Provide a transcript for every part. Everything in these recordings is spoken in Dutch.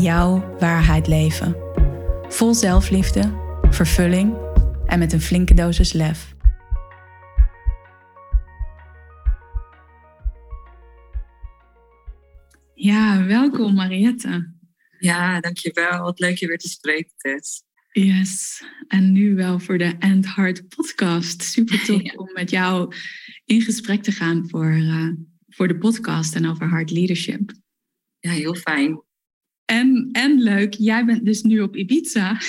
jouw waarheid leven. Vol zelfliefde, vervulling en met een flinke dosis lef. Ja, welkom Mariette. Ja, dankjewel. Wat leuk je weer te spreken, Tess. Yes, en nu wel voor de End Heart podcast. Super tof om met jou in gesprek te gaan voor, uh, voor de podcast en over hard leadership. Ja, heel fijn. En, en leuk, jij bent dus nu op Ibiza.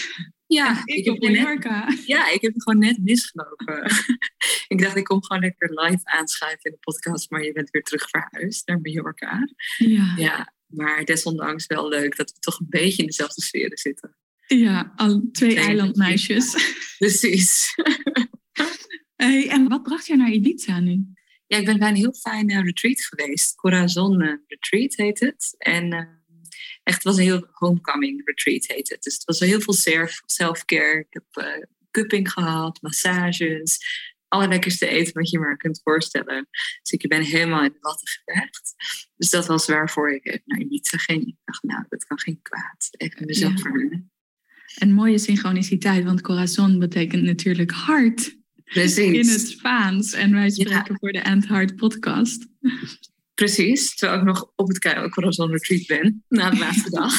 Ja, ik, heb op Mallorca. ja, ik heb gewoon net misgelopen. ik dacht, ik kom gewoon lekker live aanschuiven in de podcast, maar je bent weer terug verhuisd naar Mallorca. Ja. ja. Maar desondanks wel leuk dat we toch een beetje in dezelfde sfeer zitten. Ja, al twee, eilandmeisjes. Precies. hey, en wat bracht jou naar Ibiza nu? Ja, ik ben bij een heel fijne retreat geweest. Corazon eh, Retreat heet het. En uh, echt was een heel homecoming retreat heet het. Dus het was heel veel self-care. Ik heb uh, cupping gehad, massages, allerlekkerste eten wat je maar kunt voorstellen. Dus ik ben helemaal in de watten gelegd. Dus dat was waarvoor ik even naar Ibiza ging. Ik dacht, nou, dat kan geen kwaad. Even mezelf ja. verwennen. Een mooie synchroniciteit, want corazon betekent natuurlijk hart. Precies. In het Spaans. En wij spreken voor de End Heart podcast. Precies, terwijl ik nog op het Corazon Retreat ben, na de laatste dag.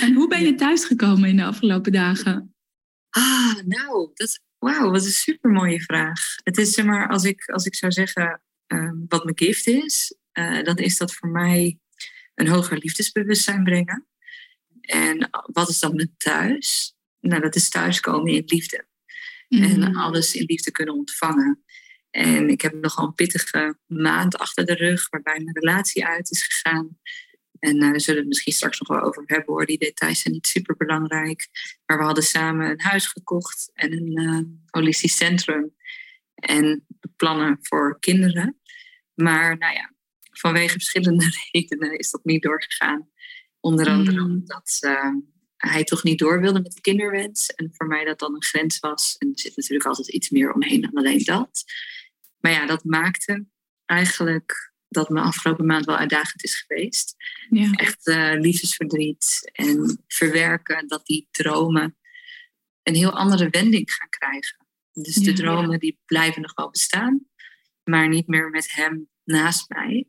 En hoe ben je thuisgekomen in de afgelopen dagen? Ah, nou, dat, wauw, wat een super mooie vraag. Het is zeg maar, als ik, als ik zou zeggen um, wat mijn gift is, uh, dan is dat voor mij een hoger liefdesbewustzijn brengen. En wat is dan mijn thuis? Nou, dat is thuiskomen in liefde. Mm. En alles in liefde kunnen ontvangen. En ik heb nogal een pittige maand achter de rug, waarbij mijn relatie uit is gegaan. En uh, daar zullen we het misschien straks nog wel over hebben hoor. Die details zijn niet super belangrijk. Maar we hadden samen een huis gekocht en een uh, holistisch centrum. En plannen voor kinderen. Maar nou ja, vanwege verschillende redenen is dat niet doorgegaan. Onder andere mm. omdat uh, hij toch niet door wilde met de kinderwens. En voor mij dat dan een grens was. En er zit natuurlijk altijd iets meer omheen dan alleen dat. Maar ja, dat maakte eigenlijk dat mijn afgelopen maand wel uitdagend is geweest. Ja. Echt uh, liefdesverdriet en verwerken dat die dromen een heel andere wending gaan krijgen. Dus de dromen die blijven nog wel bestaan, maar niet meer met hem naast mij.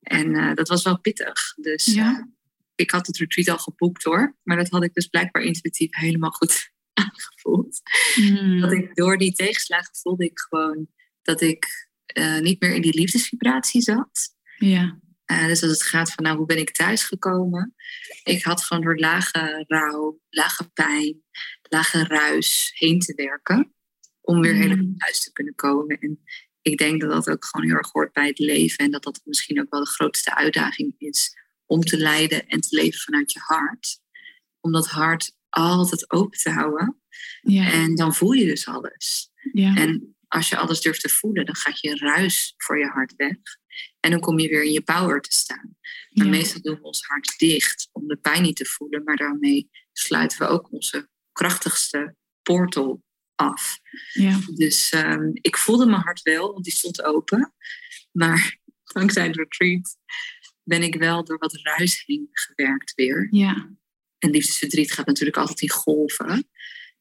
En uh, dat was wel pittig. Dus uh, ik had het retreat al geboekt hoor, maar dat had ik dus blijkbaar intuïtief helemaal goed aangevoeld. Mm. Dat ik door die tegenslagen voelde ik gewoon dat ik uh, niet meer in die liefdesvibratie zat. Ja. Uh, dus als het gaat van, nou, hoe ben ik thuisgekomen? Ik had gewoon door lage rouw, lage pijn, lage ruis heen te werken. Om weer mm. helemaal thuis te kunnen komen. En ik denk dat dat ook gewoon heel erg hoort bij het leven. En dat dat misschien ook wel de grootste uitdaging is. Om te leiden en te leven vanuit je hart. Om dat hart altijd open te houden. Ja. En dan voel je dus alles. Ja. En als je alles durft te voelen, dan gaat je ruis voor je hart weg. En dan kom je weer in je power te staan. Maar meestal doen we ons hart dicht om de pijn niet te voelen. Maar daarmee sluiten we ook onze krachtigste portal af. Ja. Dus um, ik voelde mijn hart wel, want die stond open. Maar dankzij de retreat ben ik wel door wat ruis heen gewerkt weer. Ja. En liefdesverdriet gaat natuurlijk altijd in golven.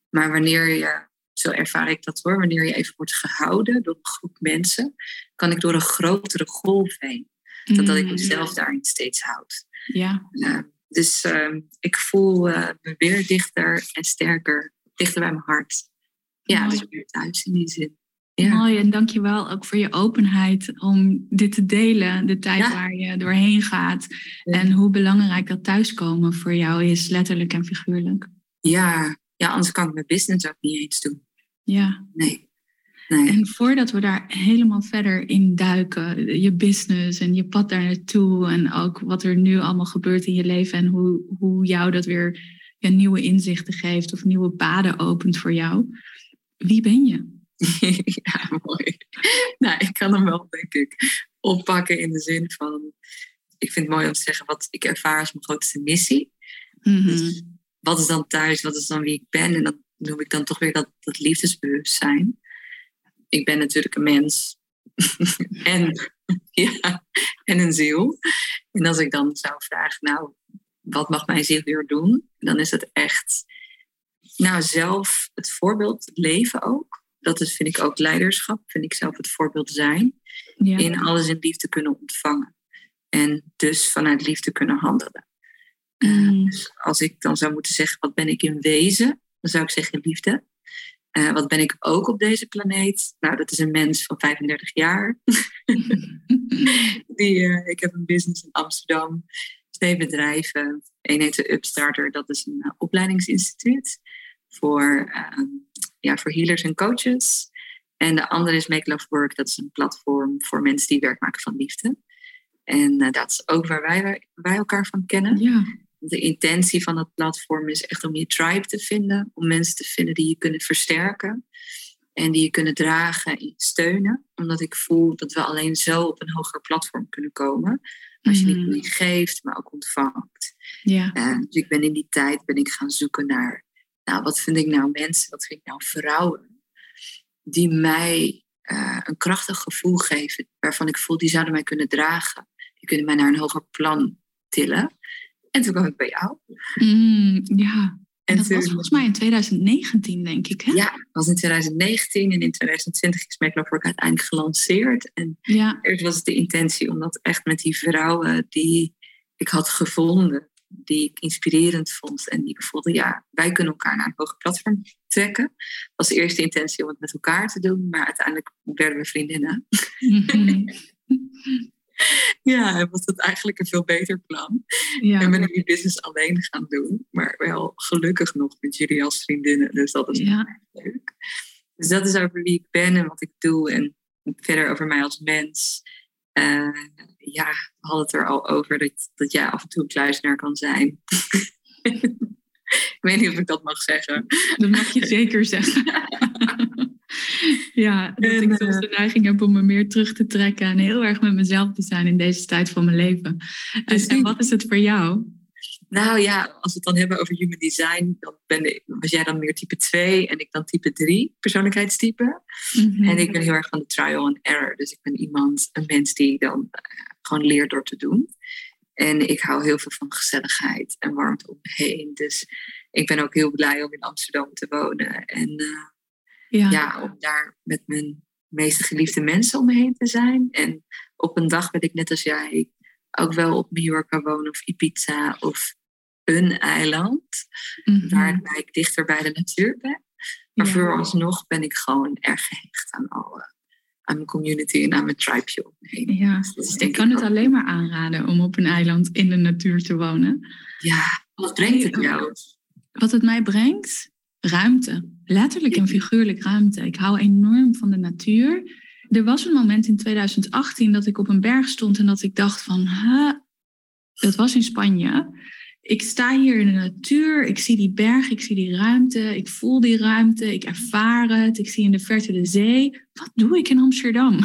Maar wanneer je zo ervaar ik dat hoor, wanneer je even wordt gehouden door een groep mensen, kan ik door een grotere golf heen. Dat, dat ik mm. mezelf daarin steeds houd. Ja. Uh, dus uh, ik voel uh, me weer dichter en sterker, dichter bij mijn hart. Ja, Mooi. dus weer thuis in die zin. Ja. Mooi, en dankjewel ook voor je openheid om dit te delen, de tijd waar je doorheen gaat. En hoe belangrijk dat thuiskomen voor jou is, letterlijk en figuurlijk. Ja, ja, anders kan ik mijn business ook niet eens doen. Ja. Nee. Nee. En voordat we daar helemaal verder in duiken, je business en je pad daar naartoe en ook wat er nu allemaal gebeurt in je leven en hoe, hoe jou dat weer ja, nieuwe inzichten geeft of nieuwe paden opent voor jou. Wie ben je? ja, mooi. Nou, ik kan hem wel, denk ik, oppakken in de zin van, ik vind het mooi om te zeggen wat ik ervaar als mijn grootste missie. Mhm. dus wat is dan thuis, wat is dan wie ik ben? En dat noem ik dan toch weer dat, dat liefdesbewustzijn. Ik ben natuurlijk een mens en, ja, en een ziel. En als ik dan zou vragen, nou, wat mag mijn ziel weer doen? Dan is het echt, nou, zelf het voorbeeld leven ook. Dat is, vind ik ook leiderschap, vind ik zelf het voorbeeld zijn. Ja. In alles in liefde kunnen ontvangen. En dus vanuit liefde kunnen handelen. Mm. dus als ik dan zou moeten zeggen, wat ben ik in wezen? Dan zou ik zeggen liefde. Uh, wat ben ik ook op deze planeet? Nou, dat is een mens van 35 jaar. Die, uh, ik heb een business in Amsterdam, twee bedrijven. Eén heet de Upstarter, dat is een uh, opleidingsinstituut voor, ehm, ja, voor healers en coaches. En de andere is Make Love Work, dat is een platform voor mensen die werk maken van liefde. En dat is ook waar wij, wij elkaar van kennen. Ja de intentie van het platform is echt om je tribe te vinden, om mensen te vinden die je kunnen versterken en die je kunnen dragen en steunen. Omdat ik voel dat we alleen zo op een hoger platform kunnen komen. Als je niet alleen geeft, maar ook ontvangt. Ja. Uh, dus ik ben in die tijd ben ik gaan zoeken naar, nou, wat vind ik nou mensen, wat vind ik nou vrouwen, die mij uh, een krachtig gevoel geven, waarvan ik voel die zouden mij kunnen dragen. Die kunnen mij naar een hoger plan tillen. En toen kwam ik bij jou. Mm, ja. En, dat was volgens mij in 2019, denk ik. Hè? Ja, dat was in 2019 en in 2020 is Make Love uiteindelijk gelanceerd. En ja. eerst was het de intentie om dat echt met die vrouwen die ik had gevonden, die ik inspirerend vond en die ik voelde, ja, wij kunnen elkaar naar een hoger platform trekken. Dat was de eerste intentie om het met elkaar te doen, maar uiteindelijk werden we vriendinnen. Mm ja, was het eigenlijk een veel beter plan. Ja. En ben ik die business alleen gaan doen. Maar wel gelukkig nog met jullie als vriendinnen. Dus dat is ja. leuk. Dus dat is over wie ik ben en wat ik doe. En verder over mij als mens. Uh, ja, we hadden het er al over dat, dat jij af en toe een kluisenaar kan zijn. ik weet niet of ik dat mag zeggen. Dat mag je zeker zeggen. ja, dat ik soms de neiging heb om me meer terug te trekken en heel erg met mezelf te zijn in deze tijd van mijn leven. En, wat is het voor jou? Nou ja, als we het dan hebben over human design, dan ben ik, was jij dan meer type 2 en ik dan type 3 persoonlijkheidstype. Mhm. En ik ben heel erg van de trial and error. Dus ik ben iemand, een mens die dan eh, gewoon leert door te doen. En ik hou heel veel van gezelligheid en warmte om me heen. Dus ik ben ook heel blij om in Amsterdam te wonen. En uh, ja. ja. om daar met mijn meeste geliefde mensen om me heen te zijn. En op een dag ben ik net als jij ook wel op Mallorca wonen of Ibiza of een eiland. Mm Waarbij ik dichter bij de natuur ben. Maar ja. vooralsnog ben ik gewoon erg gehecht aan alle aan mijn community en aan mijn tribe om me heen. Ja, dus ik kan het alleen maar aanraden om op een eiland in de natuur te wonen. Ja, wat brengt het jou? Wat het mij brengt? Ruimte. Letterlijk en figuurlijk ruimte. Ik hou enorm van de natuur. Er was een moment in 2018 dat ik op een berg stond en dat ik dacht van, huh, dat was in Spanje. Ik sta hier in de natuur, ik zie die berg, ik zie die ruimte, ik voel die ruimte, ik ervaar het, ik zie in de verte de zee. Wat doe ik in Amsterdam?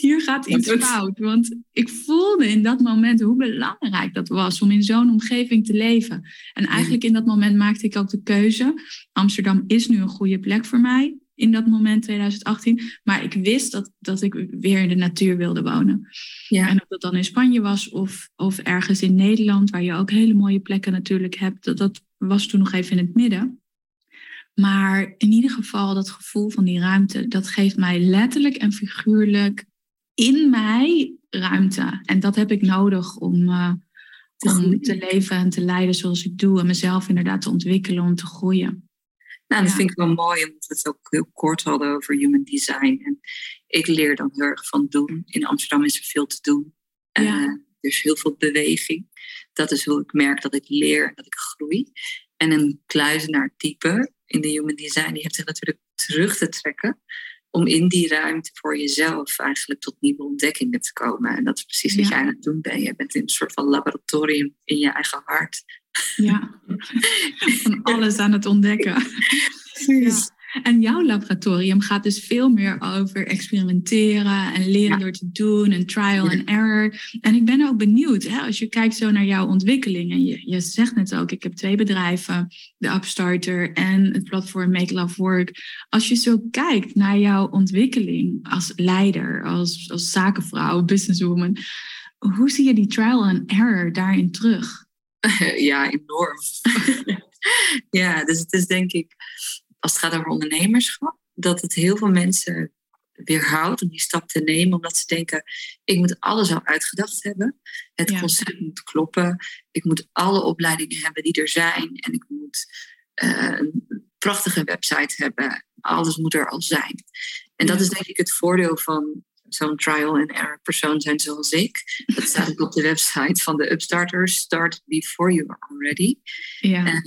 Hier gaat iets fout, want ik voelde in dat moment hoe belangrijk dat was om in zo'n omgeving te leven. En eigenlijk in dat moment maakte ik ook de keuze. Amsterdam is nu een goede plek voor mij in dat moment 2018. Maar ik wist dat, dat ik weer in de natuur wilde wonen. Ja. En of dat dan in Spanje was of, of ergens in Nederland, waar je ook hele mooie plekken natuurlijk hebt. Dat, dat was toen nog even in het midden. Maar in ieder geval dat gevoel van die ruimte, dat geeft mij letterlijk en figuurlijk in mij ruimte. En dat heb ik nodig om, uh, om te leven en te leiden zoals ik doe. En mezelf inderdaad te ontwikkelen, om te groeien. Nou, dat vind ik wel mooi, omdat we het ook heel kort hadden over human design. En ik leer dan heel erg van doen. In Amsterdam is er veel te doen. Ja. Uh, er is heel veel beweging. Dat is hoe ik merk dat ik leer en dat ik groei. En een kluizenaar type in de human design, die heeft zich natuurlijk terug te trekken. om in die ruimte voor jezelf eigenlijk tot nieuwe ontdekkingen te komen. En dat is precies wat jij aan het doen bent. Je bent in een soort van laboratorium in je eigen hart. Ja, van alles aan het ontdekken. Precies. En jouw laboratorium gaat dus veel meer over experimenteren en leren door te doen en trial and error. En ik ben ook benieuwd, hè, als je kijkt zo naar jouw ontwikkeling. En je, je zegt net ook, ik heb twee bedrijven, de Upstarter en het platform Make Love Work. Als je zo kijkt naar jouw ontwikkeling als leider, als, als zakenvrouw, businesswoman. Hoe zie je die trial and error daarin terug? Ja, enorm. ja, dus het is denk ik als het gaat over ondernemerschap, dat het heel veel mensen weerhoudt om die stap te nemen, omdat ze denken: ik moet alles al uitgedacht hebben. Het concept moet kloppen. Ik moet alle opleidingen hebben die er zijn. En ik moet uh, een prachtige website hebben. Alles moet er al zijn. En dat is denk ik het voordeel van zo'n trial and error persoon zijn zoals ik. Dat staat ook op de website van de Upstarters. Start before you are ready. Ja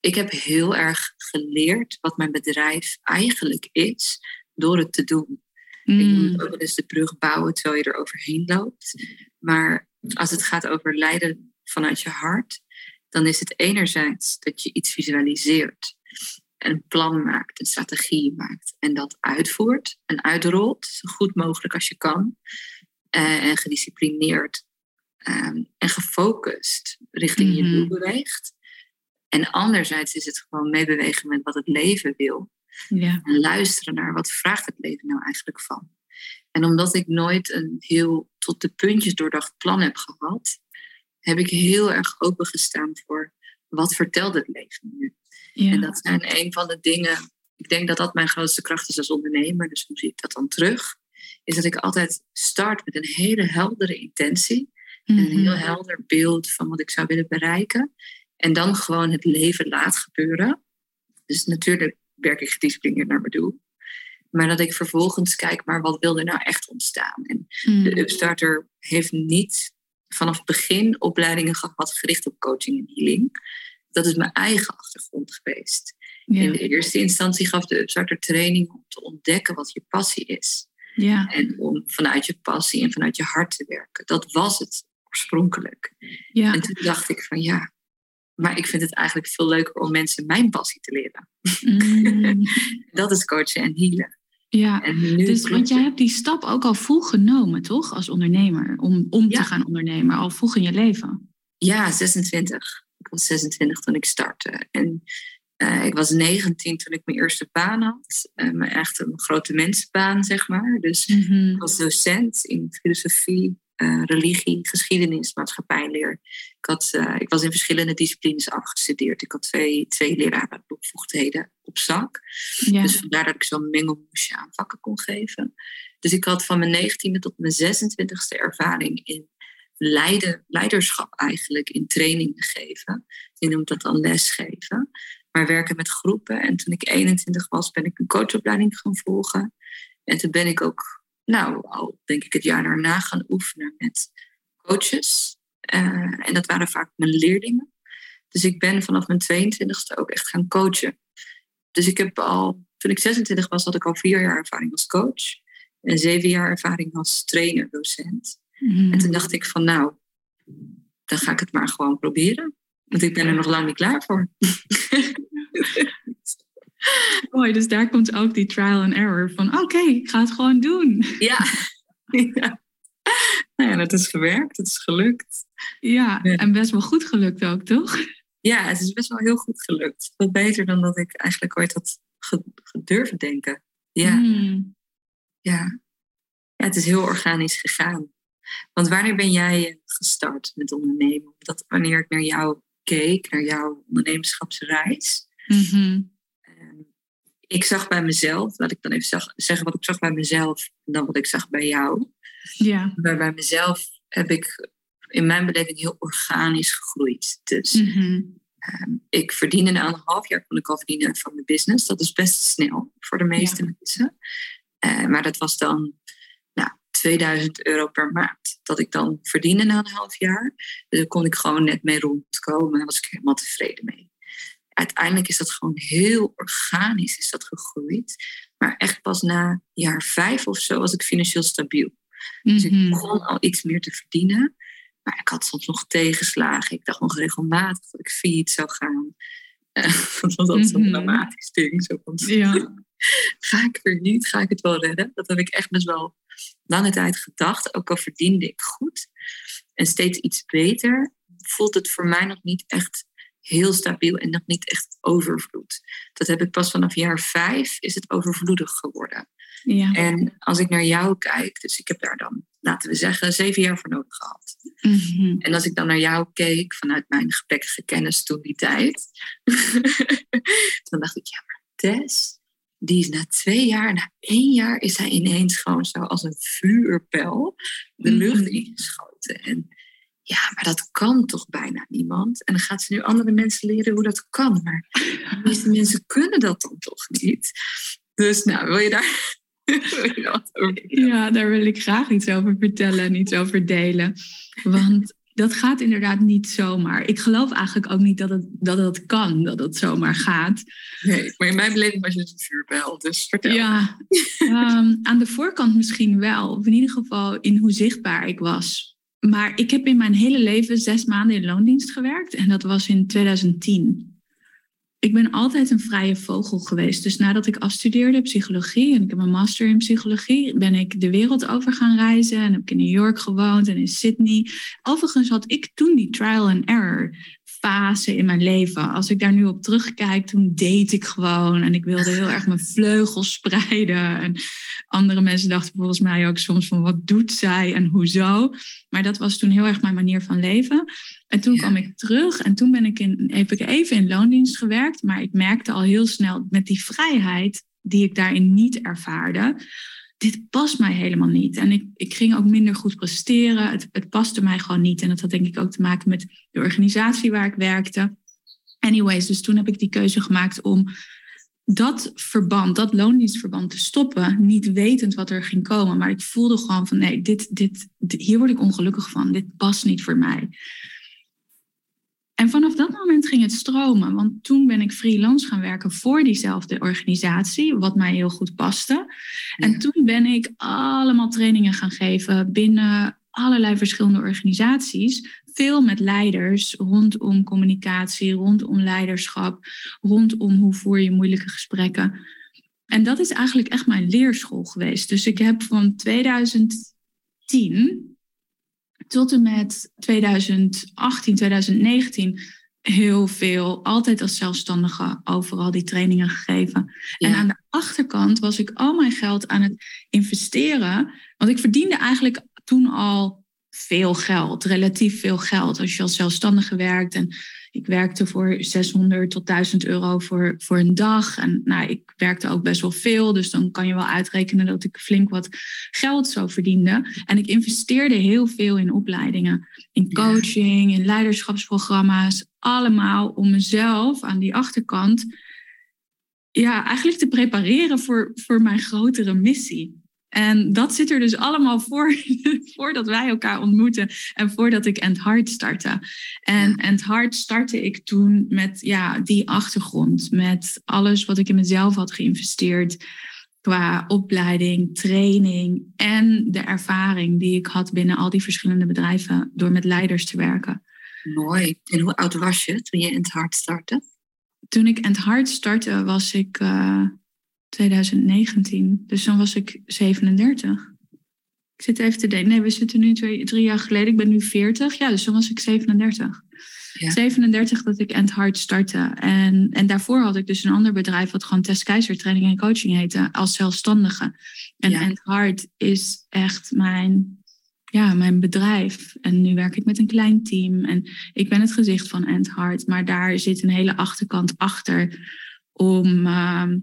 ik heb heel erg geleerd wat mijn bedrijf eigenlijk is door het te doen. Ik mm. moet ook eens de brug bouwen terwijl je er overheen loopt. Maar als het gaat over leiden vanuit je hart, dan is het enerzijds dat je iets visualiseert, een plan maakt, een strategie maakt en dat uitvoert en uitrolt, zo goed mogelijk als je kan. Eh, en gedisciplineerd ehm, en gefocust richting je mhm. doel beweegt. En anderzijds is het gewoon meebewegen met wat het leven wil. Ja. En luisteren naar wat vraagt het leven nou eigenlijk van. En omdat ik nooit een heel tot de puntjes doordacht plan heb gehad, heb ik heel erg opengestaan voor wat vertelt het leven nu. Ja. En dat zijn een van de dingen, ik denk dat dat mijn grootste kracht is als ondernemer, dus hoe zie ik dat dan terug? Is dat ik altijd start met een hele heldere intentie, en een heel mhm. helder beeld van wat ik zou willen bereiken. En dan gewoon het leven laat gebeuren. Dus natuurlijk werk ik gedisciplineerd naar mijn doel. Maar dat ik vervolgens kijk, maar wat wil er nou echt ontstaan? En hmm. de Upstarter heeft niet vanaf het begin opleidingen gehad gericht op coaching en healing. Dat is mijn eigen achtergrond geweest. In de eerste instantie gaf de Upstarter training om te ontdekken wat je passie is. Ja. En om vanuit je passie en vanuit je hart te werken. Dat was het oorspronkelijk. Ja. En toen dacht ik van ja, maar ik vind het eigenlijk veel leuker om mensen mijn passie te leren. Mm. dat is coachen en healen. Ja, en dus, want jij hebt die stap ook al vroeg genomen, toch? Als ondernemer, om, om te gaan ondernemen, al vroeg in je leven. Ja, 26. Ik was 26 toen ik startte. En uh, ik was 19 toen ik mijn eerste baan had. Uh, mijn echt een grote mensenbaan, zeg maar. Dus mm als docent in filosofie, uh, religie, geschiedenis, maatschappijleer. Ik, had, uh, ik was in verschillende disciplines afgestudeerd. Ik had twee, twee leraren bevoegdheden op zak. Ja. Dus vandaar dat ik zo'n mengelmoesje aan vakken kon geven. Dus ik had van mijn 19e tot mijn 26e ervaring in leiden, leiderschap eigenlijk, in trainingen geven. Je noemt dat dan lesgeven. Maar werken met groepen. En toen ik 21 was, ben ik een coachopleiding gaan volgen. En toen ben ik ook nou, al denk ik het jaar daarna gaan oefenen met coaches. Uh, en dat waren vaak mijn leerlingen. Dus ik ben vanaf mijn 22e ook echt gaan coachen. Dus ik heb al, toen ik 26 was, had ik al vier jaar ervaring als coach. En zeven jaar ervaring als trainer, docent. Mm. En toen dacht ik van nou, dan ga ik het maar gewoon proberen. Want ik ben er nog lang niet klaar voor. Mooi, dus daar komt ook die trial and error van oké, ik ga het gewoon doen. Ja. ja. Nou ja, dat is gewerkt, het is gelukt. Ja, en best wel goed gelukt ook, toch? Ja, het is best wel heel goed gelukt. Wat beter dan dat ik eigenlijk ooit had gedurven denken. Ja. Hmm. ja. Ja, het is heel organisch gegaan. Want wanneer ben jij gestart met ondernemen? Dat wanneer ik naar jou keek, naar jouw ondernemerschapsreis. Mm ik zag bij mezelf, laat ik dan even zag, zeggen wat ik zag bij mezelf en dan wat ik zag bij jou. Ja. Maar bij mezelf heb ik in mijn beleving heel organisch gegroeid. Dus mm ik verdiende na een half jaar kon ik al verdienen van mijn business. Dat is best snel voor de meeste mensen. Uh, maar dat was dan nou, 2000 euro per maand. Dat ik dan verdiende na een half jaar. Dus daar kon ik gewoon net mee rondkomen. Daar was ik helemaal tevreden mee. Uiteindelijk is dat gewoon heel organisch is dat gegroeid. Maar echt pas na jaar vijf of zo was ik financieel stabiel. Dus ik Mhm. begon al iets meer te verdienen. Maar ik had soms nog tegenslagen. Ik dacht nog regelmatig dat ik failliet zou gaan. Eh, dat was altijd zo'n Mhm. dramatisch ding. Zo van, Ja. ga ik er niet? Ga ik het wel redden? Dat heb ik echt best wel lange tijd gedacht. Ook al verdiende ik goed en steeds iets beter, voelt het voor mij nog niet echt heel stabiel en nog niet echt overvloed. Dat heb ik pas vanaf jaar vijf is het overvloedig geworden. Ja. En als ik naar jou kijk, dus ik heb daar dan, laten we zeggen, zeven jaar voor nodig gehad. Mhm. En als ik dan naar jou keek vanuit mijn gebrekkige kennis toen die tijd, dan dacht ik, ja, maar Tess, die is na twee jaar, na één jaar, is hij ineens gewoon zo als een vuurpijl de lucht Mhm. ingeschoten. En ja, maar dat kan toch bijna niemand? En dan gaat ze nu andere mensen leren hoe dat kan. Maar de meeste mensen kunnen dat dan toch niet? Dus nou, wil je daar, wil je daar wat over vertellen? Ja, daar wil ik graag iets over vertellen en iets over delen. Want dat gaat inderdaad niet zomaar. Ik geloof eigenlijk ook niet dat het, dat het kan, dat het zomaar gaat. Nee, maar in mijn beleving was je dus een vuurpijl. Dus vertel. Ja, ehm, aan de voorkant misschien wel. Of in ieder geval in hoe zichtbaar ik was. Maar ik heb in mijn hele leven zes maanden in loondienst gewerkt. En dat was in 2010. Ik ben altijd een vrije vogel geweest. Dus nadat ik afstudeerde psychologie en ik heb een master in psychologie, ben ik de wereld over gaan reizen. En heb ik in New York gewoond en in Sydney. Overigens had ik toen die trial and error fase in mijn leven. Als ik daar nu op terugkijk, toen deed ik gewoon. En ik wilde heel erg mijn vleugels spreiden. En andere mensen dachten volgens mij ook soms van wat doet zij en hoezo. Maar dat was toen heel erg mijn manier van leven. En toen Ja. kwam ik terug en toen ben ik in, heb ik even in loondienst gewerkt. Maar ik merkte al heel snel met die vrijheid die ik daarin niet ervaarde. Dit past mij helemaal niet. En ik, ik ging ook minder goed presteren. Het, het paste mij gewoon niet. En dat had denk ik ook te maken met de organisatie waar ik werkte. Anyways, dus toen heb ik die keuze gemaakt om dat verband, dat loondienstverband te stoppen. Niet wetend wat er ging komen. Maar ik voelde gewoon van nee, dit, dit, dit- hier word ik ongelukkig van. Dit past niet voor mij. En vanaf dat moment ging het stromen. Want toen ben ik freelance gaan werken voor diezelfde organisatie. Wat mij heel goed paste. En toen ben ik allemaal trainingen gaan geven binnen allerlei verschillende organisaties. Veel met leiders rondom communicatie, rondom leiderschap, rondom hoe voer je moeilijke gesprekken. En dat is eigenlijk echt mijn leerschool geweest. Dus ik heb van 2010 tot en met 2018, 2019 heel veel, altijd als zelfstandige, overal die trainingen gegeven. En aan de achterkant was ik al mijn geld aan het investeren. Want ik verdiende eigenlijk toen al veel geld, relatief veel geld. Als je als zelfstandige werkt en ik werkte voor 600 tot 1000 euro voor, voor een dag. En nou, ik werkte ook best wel veel, dus dan kan je wel uitrekenen dat ik flink wat geld zo verdiende. En ik investeerde heel veel in opleidingen, in coaching, in leiderschapsprogramma's. Allemaal om mezelf aan die achterkant ja, eigenlijk te prepareren voor, voor mijn grotere missie. En dat zit er dus allemaal voor, voordat wij elkaar ontmoeten en voordat ik End Hard startte. En End Hard startte ik toen met ja, die achtergrond, met alles wat ik in mezelf had geïnvesteerd qua opleiding, training en de ervaring die ik had binnen al die verschillende bedrijven door met leiders te werken. Mooi. En hoe oud was je toen je in het hart startte? Toen ik End Hard startte was ik eh, 2019, dus dan was ik 37. Ik zit even te denken. Nee, we zitten nu twee, drie jaar geleden. Ik ben nu 40. Ja, dus dan was ik 37. Ja. 37 dat ik End Hard startte. En, en daarvoor had ik dus een ander bedrijf... wat gewoon Tess Keizer Training en Coaching heette... als zelfstandige. En Ja. End Hard is echt mijn, ja, mijn bedrijf. En nu werk ik met een klein team. En ik ben het gezicht van End Hard. Maar daar zit een hele achterkant achter... om, ehm,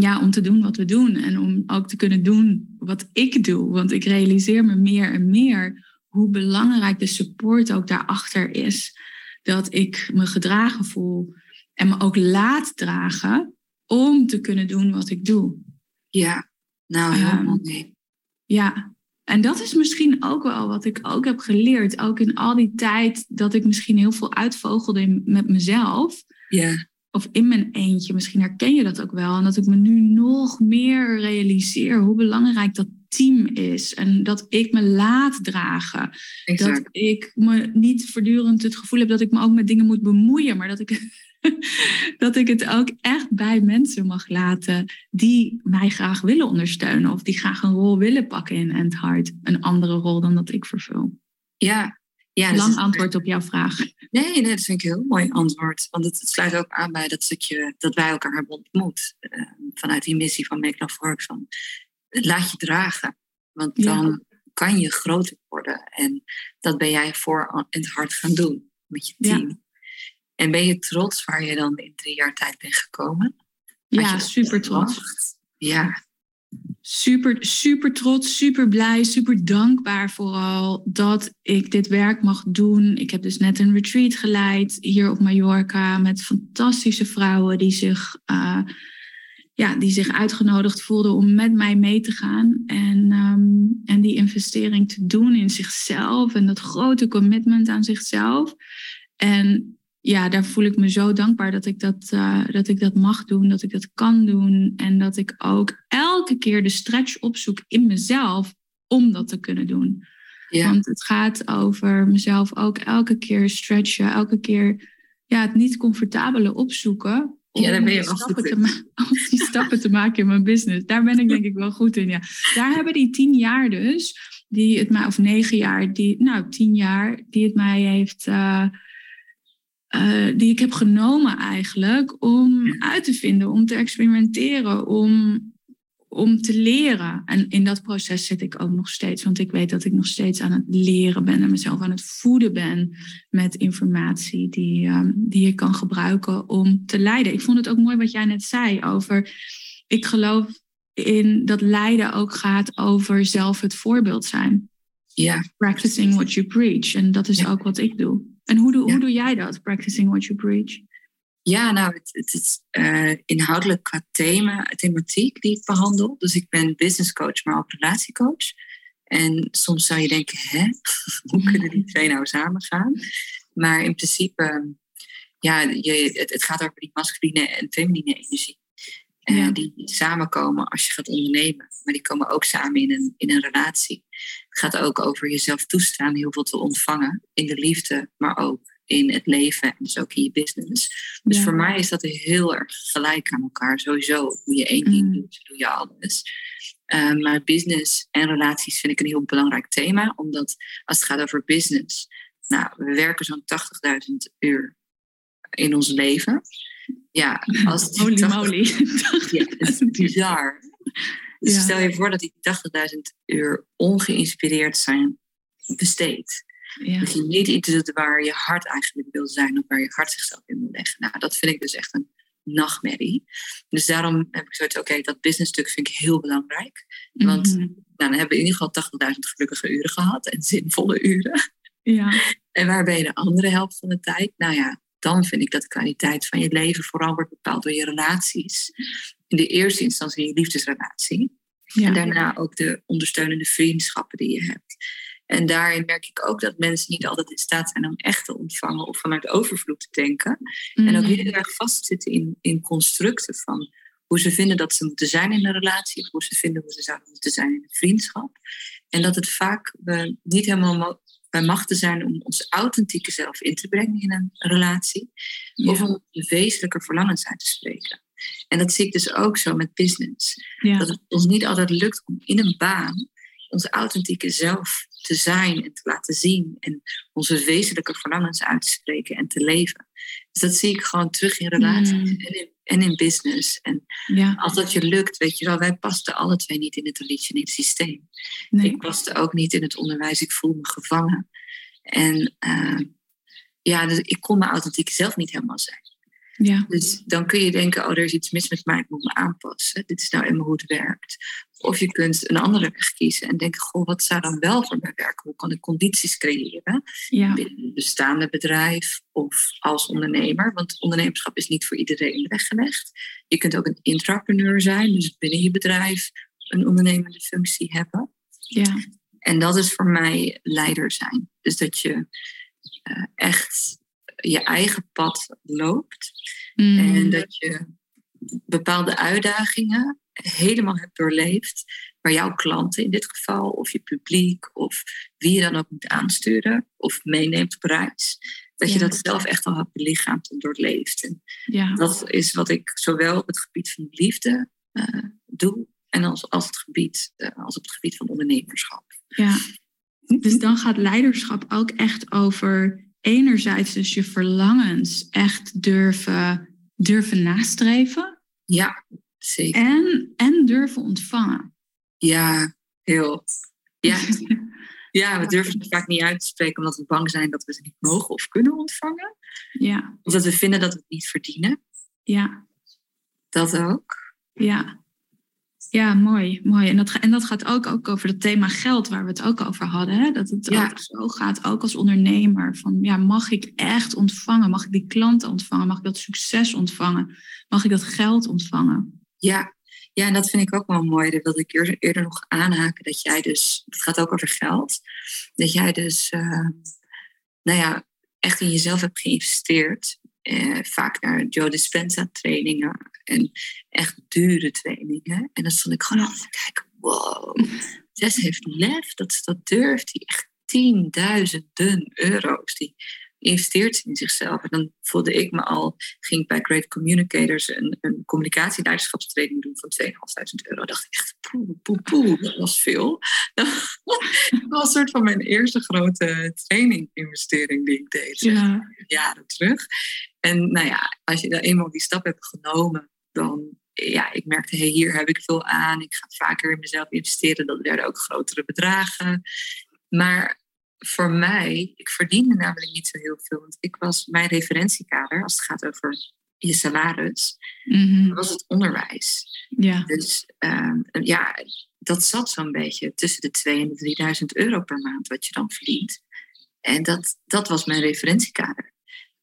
ja, om te doen wat we doen. En om ook te kunnen doen wat ik doe. Want ik realiseer me meer en meer... hoe belangrijk de support ook daarachter is dat ik me gedragen voel en me ook laat dragen om te kunnen doen wat ik doe. Ja, nou heel Ehm. Ja, en dat is misschien ook wel wat ik ook heb geleerd. Ook in al die tijd dat ik misschien heel veel uitvogelde met mezelf. Ja, of in mijn eentje, misschien herken je dat ook wel. En dat ik me nu nog meer realiseer hoe belangrijk dat team is. En dat ik me laat dragen. Dat ik me niet voortdurend het gevoel heb dat ik me ook met dingen moet bemoeien. Maar dat ik, dat ik het ook echt bij mensen mag laten die mij graag willen ondersteunen. Of die graag een rol willen pakken in End Heart. Een andere rol dan dat ik vervul. Ja, ja, Lang antwoord op jouw vraag. Nee, nee, dat vind ik een heel mooi antwoord. Want het, sluit ook aan bij dat stukje dat wij elkaar hebben ontmoet. Uh, vanuit die missie van Make Love Work. Van, laat je dragen. Want dan kan je groter worden. En dat ben jij voor in het hart gaan doen met je team. Ja. En ben je trots waar je dan in drie jaar tijd bent gekomen? Ja, super trots. Ja, Super, super trots, super blij, super dankbaar vooral dat ik dit werk mag doen. Ik heb dus net een retreat geleid hier op Mallorca met fantastische vrouwen die zich, uh, ja, die zich uitgenodigd voelden om met mij mee te gaan. En, um, en die investering te doen in zichzelf en dat grote commitment aan zichzelf. En ja, daar voel ik me zo dankbaar dat ik dat, uh, dat ik dat mag doen, dat ik dat kan doen. En dat ik ook elke keer de stretch opzoek in mezelf om dat te kunnen doen. Ja. Want het gaat over mezelf ook elke keer stretchen, elke keer ja, het niet comfortabele opzoeken. Om ja, daar ben je wel in. Om die stappen te maken in mijn business. Daar ben ik denk ik wel goed in. Ja. Daar hebben die tien jaar dus, die het mij, of negen jaar, die, nou tien jaar, die het mij heeft. Uh, uh, die ik heb genomen eigenlijk om uit te vinden, om te experimenteren, om, om te leren. En in dat proces zit ik ook nog steeds, want ik weet dat ik nog steeds aan het leren ben en mezelf aan het voeden ben met informatie die, um, die ik kan gebruiken om te leiden. Ik vond het ook mooi wat jij net zei over, ik geloof in dat leiden ook gaat over zelf het voorbeeld zijn. Ja. Practicing what you preach. En dat is ook wat ik doe. En hoe doe, hoe doe jij dat, practicing what you preach? Ja, nou, het, het is uh, inhoudelijk qua thema, thematiek die ik behandel. Dus ik ben business coach, maar ook relatiecoach. En soms zou je denken, hè, hoe kunnen die twee nou samen gaan? Maar in principe, ja, je, het, het gaat over die masculine en feminine energie. Uh, Die samenkomen als je gaat ondernemen. Maar die komen ook samen in een, in een relatie. Het gaat ook over jezelf toestaan heel veel te ontvangen. In de liefde, maar ook in het leven en dus ook in je business. Dus voor mij is dat heel erg gelijk aan elkaar. Sowieso, hoe je één ding mm. doet, doe je alles. Uh, maar business en relaties vind ik een heel belangrijk thema. Omdat als het gaat over business... Nou, we werken zo'n 80.000 uur in ons leven. Ja, als het Holy 80, moly. Ja, het is bizar. Dus stel je voor dat die 80.000 uur ongeïnspireerd zijn besteed. Ja. Dat je niet iets doet waar je hart eigenlijk wil zijn of waar je hart zichzelf in wil leggen. Nou, dat vind ik dus echt een nachtmerrie. Dus daarom heb ik zoiets, oké, dat business stuk vind ik heel belangrijk. Want mhm. nou, dan hebben we in ieder geval 80.000 gelukkige uren gehad en zinvolle uren. Ja. En waar ben je de andere helft van de tijd? Nou ja, dan vind ik dat de kwaliteit van je leven vooral wordt bepaald door je relaties. In de eerste instantie je liefdesrelatie. En daarna ook de ondersteunende vriendschappen die je hebt. En daarin merk ik ook dat mensen niet altijd in staat zijn om echt te ontvangen of vanuit overvloed te denken. En ook mm. heel erg vastzitten in, in constructen van hoe ze vinden dat ze moeten zijn in een relatie, of hoe ze vinden hoe ze zouden moeten zijn in een vriendschap. En dat het vaak we niet helemaal bij machten zijn om ons authentieke zelf in te brengen in een relatie, of om wezenlijke verlangens uit te spreken. En dat zie ik dus ook zo met business. Dat het ons niet altijd lukt om in een baan onze authentieke zelf te zijn en te laten zien en onze wezenlijke verlangens uit te spreken en te leven. Dus dat zie ik gewoon terug in relaties mm. en, in, en, in, business. En ja. als dat je lukt, weet je wel, wij pasten alle twee niet in het traditionele systeem. Nee. Ik paste ook niet in het onderwijs, ik voel me gevangen. En uh, ja, dus ik kon mijn authentieke zelf niet helemaal zijn. Ja. Dus dan kun je denken, oh, er is iets mis met mij, ik moet me aanpassen. Dit is nou eenmaal hoe het werkt. Of je kunt een andere weg kiezen en denken, goh, wat zou dan wel voor mij werken? Hoe kan ik condities creëren ja. binnen een bestaande bedrijf of als ondernemer? Want ondernemerschap is niet voor iedereen weggelegd. Je kunt ook een intrapreneur zijn, dus binnen je bedrijf een ondernemende functie hebben. Ja. En dat is voor mij leider zijn. Dus dat je uh, echt je eigen pad loopt. Mm. En dat je bepaalde uitdagingen helemaal hebt doorleefd, waar jouw klanten in dit geval, of je publiek, of wie je dan ook moet aansturen of meeneemt op reis, dat je dat zelf echt al hebt belichaamd en doorleefd. En ja. dat is wat ik zowel op het gebied van liefde uh, doe, en als, als, het gebied, uh, als op het gebied van ondernemerschap. Ja, dus dan gaat leiderschap ook echt over enerzijds dus je verlangens echt durven, durven nastreven. Ja, zeker. En, en durven ontvangen. Ja, heel. Ja. ja, we durven het vaak niet uit te spreken omdat we bang zijn dat we ze niet mogen of kunnen ontvangen. Ja. Of dat we vinden dat we het niet verdienen. Ja. Dat ook. Ja. Ja, mooi. mooi. En, dat, en dat gaat ook, ook over het thema geld, waar we het ook over hadden. Hè? Dat het ook zo gaat, ook als ondernemer. Van, ja, mag ik echt ontvangen? Mag ik die klanten ontvangen? Mag ik dat succes ontvangen? Mag ik dat geld ontvangen? Ja, ja en dat vind ik ook wel mooi. Dat wilde ik eerder, eerder nog aanhaken. Dat jij dus, het gaat ook over geld. Dat jij dus, uh, nou ja, echt in jezelf hebt geïnvesteerd. Eh, vaak naar Joe Dispenza trainingen en echt dure trainingen. En dan stond ik gewoon te kijken, wow, Jess heeft lef dat ze dat durft. Die echt tienduizenden euro's, die investeert in zichzelf. En dan voelde ik me al, ging ik bij Great Communicators een, een communicatieleiderschapstraining doen van 2.500 euro. dacht ik echt, poe, poe, poe, dat was veel. dat was een soort van mijn eerste grote training-investering die ik deed, ja. jaren terug. En nou ja, als je dan eenmaal die stap hebt genomen, dan ja, ik merkte, hey, hier heb ik veel aan. Ik ga vaker in mezelf investeren. Dat werden ook grotere bedragen. Maar voor mij, ik verdiende namelijk niet zo heel veel. Want ik was mijn referentiekader, als het gaat over je salaris, mm was het onderwijs. Ja. Dus ehm, ja, dat zat zo'n beetje tussen de 2 en de 3000 euro per maand, wat je dan verdient. En dat, dat was mijn referentiekader.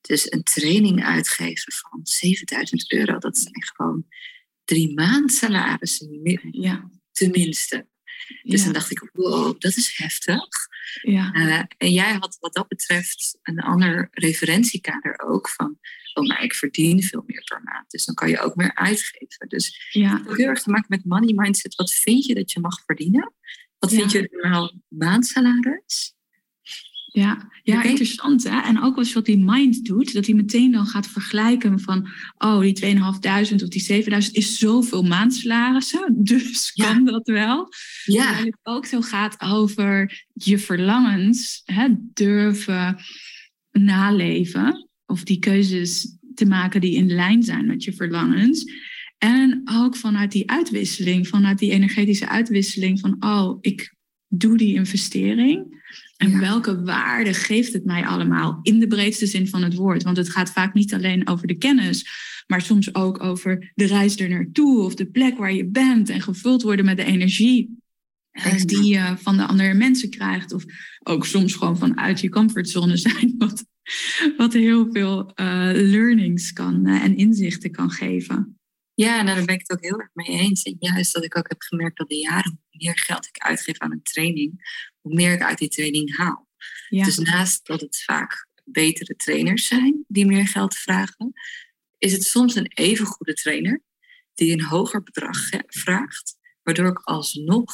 Dus een training uitgeven van 7000 euro, dat zijn gewoon drie maand salarissen, ja. tenminste. Dus dan dacht ik, wow, dat is heftig. Ja. Uh, en jij had wat dat betreft een ander referentiekader ook van, oh, maar ik verdien veel meer per maand. Dus dan kan je ook meer uitgeven. Dus ja. het heeft heel erg te maken met money mindset. Wat vind je dat je mag verdienen? Wat vind je normaal maandsalaris? Ja, ja interessant. Hè? En ook als wat die mind doet, dat hij meteen dan gaat vergelijken van, oh, die 2.500 of die 7.000 is zoveel maandsalarissen, dus kan dat wel. Ja. En het ook zo gaat over je verlangens hè, durven naleven, of die keuzes te maken die in lijn zijn met je verlangens. En ook vanuit die uitwisseling, vanuit die energetische uitwisseling van, oh, ik doe die investering. En welke waarde geeft het mij allemaal in de breedste zin van het woord? Want het gaat vaak niet alleen over de kennis, maar soms ook over de reis er naartoe of de plek waar je bent en gevuld worden met de energie uh, die je van de andere mensen krijgt. Of ook soms gewoon vanuit je comfortzone zijn, wat, wat heel veel uh, learnings kan uh, en inzichten kan geven. Ja, nou, daar ben ik het ook heel erg mee eens. En juist dat ik ook heb gemerkt dat de jaren, hoe meer geld ik uitgeef aan een training, hoe meer ik uit die training haal. Dus naast dat het vaak betere trainers zijn die meer geld vragen, is het soms een even goede trainer die een hoger bedrag vraagt, waardoor ik alsnog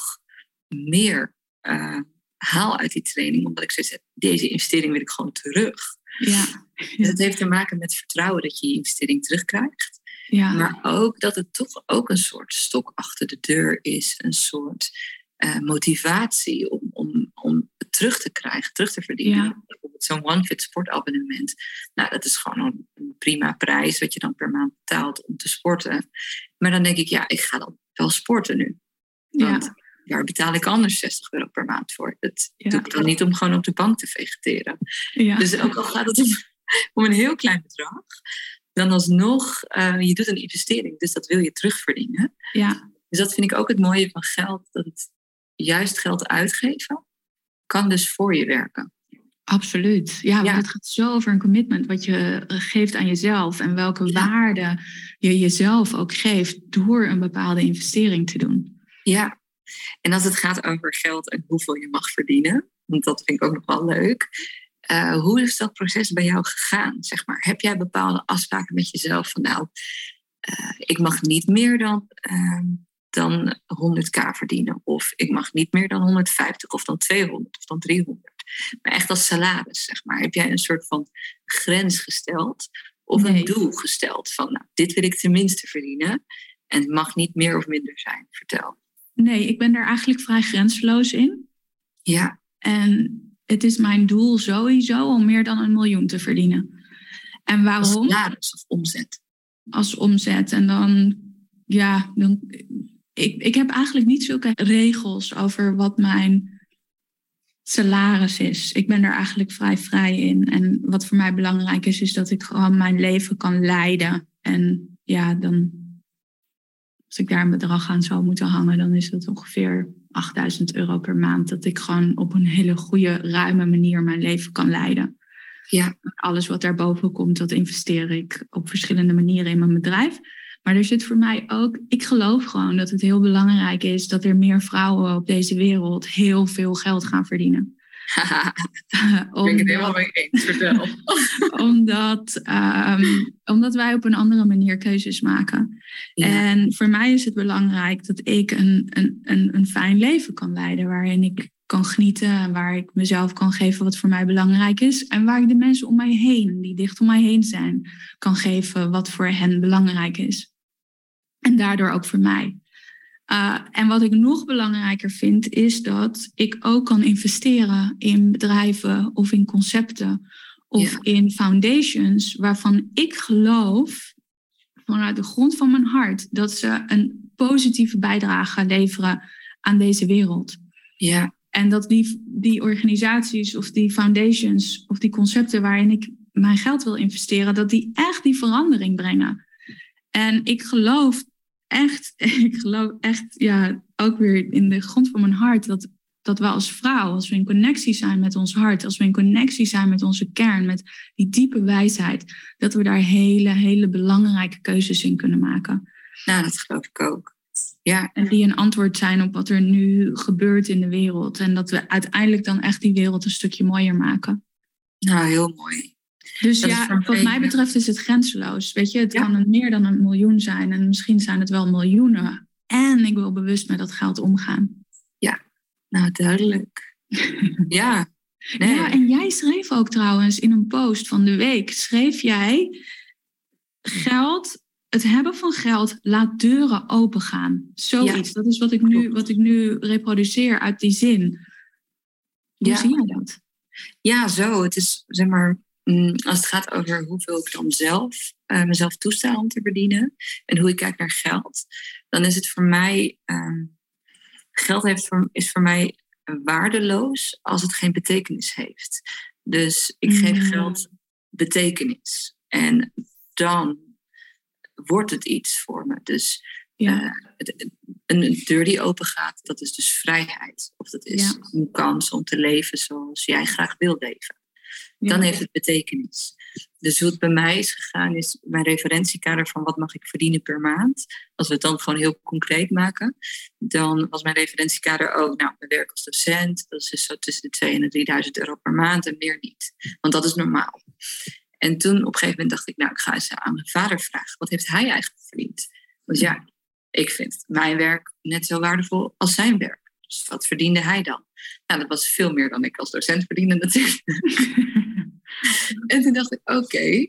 meer uh, haal uit die training, omdat ik zoiets heb, deze investering wil ik gewoon terug. Ja. Dus het heeft te maken met vertrouwen dat je je investering terugkrijgt. Ja. Maar ook dat het toch ook een soort stok achter de deur is. Een soort uh, motivatie om, om, om het terug te krijgen, terug te verdienen. Ja. Bijvoorbeeld zo'n OneFit sportabonnement. Nou, dat is gewoon een prima prijs wat je dan per maand betaalt om te sporten. Maar dan denk ik, ja, ik ga dan wel sporten nu. Want ja. daar betaal ik anders 60 euro per maand voor. Dat ja. doe ik dan niet om gewoon op de bank te vegeteren. Ja. Dus ook al gaat het om, om een heel klein bedrag, dan alsnog, uh, je doet een investering, dus dat wil je terugverdienen. Ja. Dus dat vind ik ook het mooie van geld, dat het juist geld uitgeven kan dus voor je werken. Absoluut. Ja, ja. het gaat zo over een commitment wat je geeft aan jezelf en welke ja. waarde je jezelf ook geeft door een bepaalde investering te doen. Ja, en als het gaat over geld en hoeveel je mag verdienen, want dat vind ik ook nog wel leuk. Uh, hoe is dat proces bij jou gegaan? Zeg maar? Heb jij bepaalde afspraken met jezelf van nou, uh, ik mag niet meer dan, uh, dan 100k verdienen. Of ik mag niet meer dan 150 of dan 200 of dan 300. Maar echt als salaris, zeg maar. Heb jij een soort van grens gesteld? Of nee. een doel gesteld van nou, dit wil ik tenminste verdienen. En het mag niet meer of minder zijn. Vertel. Nee, ik ben daar eigenlijk vrij grenzeloos in. Ja. En het is mijn doel sowieso om meer dan een miljoen te verdienen. En waarom? Salaris of omzet. Als omzet. En dan, ja, dan, ik, ik heb eigenlijk niet zulke regels over wat mijn salaris is. Ik ben er eigenlijk vrij vrij in. En wat voor mij belangrijk is, is dat ik gewoon mijn leven kan leiden. En ja, dan, als ik daar een bedrag aan zou moeten hangen, dan is dat ongeveer 8000 euro per maand. Dat ik gewoon op een hele goede, ruime manier mijn leven kan leiden. Ja. Alles wat daarboven komt, dat investeer ik op verschillende manieren in mijn bedrijf. Maar er zit voor mij ook, ik geloof gewoon dat het heel belangrijk is dat er meer vrouwen op deze wereld heel veel geld gaan verdienen. Om, ik ben het helemaal mee eens, vertel. omdat, um, omdat wij op een andere manier keuzes maken. En voor mij is het belangrijk dat ik een, een, een, een fijn leven kan leiden, waarin ik kan genieten en waar ik mezelf kan geven wat voor mij belangrijk is. En waar ik de mensen om mij heen, die dicht om mij heen zijn, kan geven wat voor hen belangrijk is. En daardoor ook voor mij. Uh, en wat ik nog belangrijker vind, is dat ik ook kan investeren in bedrijven of in concepten of ja. in foundations waarvan ik geloof vanuit de grond van mijn hart dat ze een positieve bijdrage leveren aan deze wereld. Ja. En dat die, die organisaties of die foundations of die concepten waarin ik mijn geld wil investeren, dat die echt die verandering brengen. En ik geloof echt, ik geloof echt, ja, ook weer in de grond van mijn hart, dat, dat we als vrouw, als we in connectie zijn met ons hart, als we in connectie zijn met onze kern, met die diepe wijsheid, dat we daar hele, hele belangrijke keuzes in kunnen maken. Nou, dat geloof ik ook. Ja. En die een antwoord zijn op wat er nu gebeurt in de wereld. En dat we uiteindelijk dan echt die wereld een stukje mooier maken. Nou, heel mooi. Dus ja, wat mij betreft is het grenzeloos. Weet je, het kan meer dan een miljoen zijn en misschien zijn het wel miljoenen. En ik wil bewust met dat geld omgaan. Ja, nou duidelijk. ja. Nee. Ja, en jij schreef ook trouwens in een post van de week, schreef jij geld, het hebben van geld laat deuren opengaan. Zoiets. Ja. Dat is wat ik, nu, wat ik nu reproduceer uit die zin. Hoe ja. zie jij dat? Ja, zo. Het is zeg maar als het gaat over hoeveel ik dan zelf uh, mezelf toesta om te verdienen en hoe ik kijk naar geld, dan is het voor mij, uh, geld heeft voor, is voor mij waardeloos als het geen betekenis heeft. Dus ik geef mm. geld betekenis en dan wordt het iets voor me. Dus ja. Uh, het, een deur die open gaat, dat is dus vrijheid. Of dat is ja. een kans om te leven zoals jij graag wil leven dan heeft het betekenis. Dus hoe het bij mij is gegaan, is mijn referentiekader van wat mag ik verdienen per maand. Als we het dan gewoon heel concreet maken, dan was mijn referentiekader ook, nou, mijn werk als docent, dat is dus zo tussen de 2 en de 3000 euro per maand en meer niet. Want dat is normaal. En toen op een gegeven moment dacht ik, nou, ik ga eens aan mijn vader vragen, wat heeft hij eigenlijk verdiend? Want ja, ik vind mijn werk net zo waardevol als zijn werk. Dus wat verdiende hij dan? Nou, dat was veel meer dan ik als docent verdiende natuurlijk. en toen dacht ik, oké,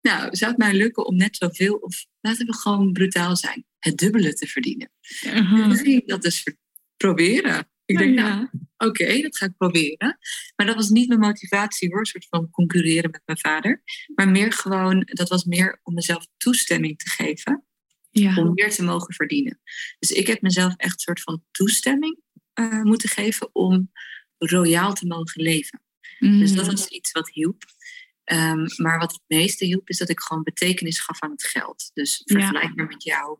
nou, zou het mij lukken om net zoveel, of laten we gewoon brutaal zijn, het dubbele te verdienen? Ging ik dat dus proberen. Ik denk, nou, oké, okay, dat ga ik proberen. Maar dat was niet mijn motivatie hoor, een soort van concurreren met mijn vader. Maar meer gewoon, dat was meer om mezelf toestemming te geven. Ja. Om meer te mogen verdienen. Dus ik heb mezelf echt een soort van toestemming uh, moeten geven om royaal te mogen leven. Dus dat mm. was iets wat hielp. Um, maar wat het meeste hielp, is dat ik gewoon betekenis gaf aan het geld. Dus vergelijk maar met jou,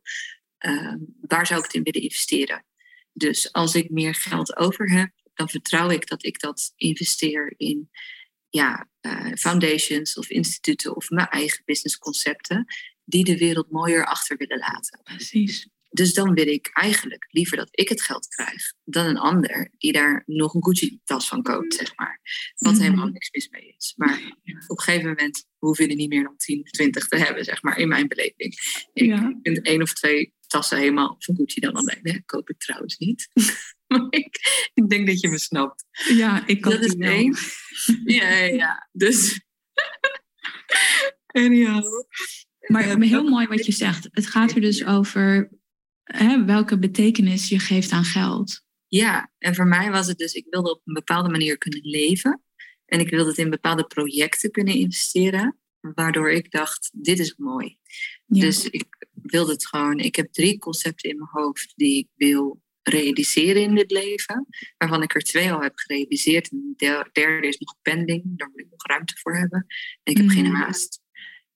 um, waar zou ik het in willen investeren? Dus als ik meer geld over heb, dan vertrouw ik dat ik dat investeer in ja, uh, foundations of instituten of mijn eigen businessconcepten, die de wereld mooier achter willen laten. Precies. Dus dan wil ik eigenlijk liever dat ik het geld krijg dan een ander die daar nog een Gucci-tas van koopt, zeg maar. Wat Mhm. helemaal niks mis mee is. Maar op een gegeven moment hoeven er niet meer dan 10 of 20 te hebben, zeg maar, in mijn beleving. Ik Ja. vind één of twee tassen helemaal van Gucci dan alleen. Nee, koop ik trouwens niet. maar ik, ik denk dat je me snapt. Ja, ik Dat is één. Ja, ja, ja. Dus. Anyhow. Maar Eh, heel mooi wat je zegt. Het gaat er dus over hè, welke betekenis je geeft aan geld. Ja, en voor mij was het dus, ik wilde op een bepaalde manier kunnen leven. En ik wilde het in bepaalde projecten kunnen investeren. Waardoor ik dacht, dit is mooi. Ja. Dus ik wilde het gewoon, ik heb drie concepten in mijn hoofd die ik wil realiseren in dit leven. Waarvan ik er twee al heb gerealiseerd. En de derde is nog pending, daar moet ik nog ruimte voor hebben. En ik heb geen Mhm. haast.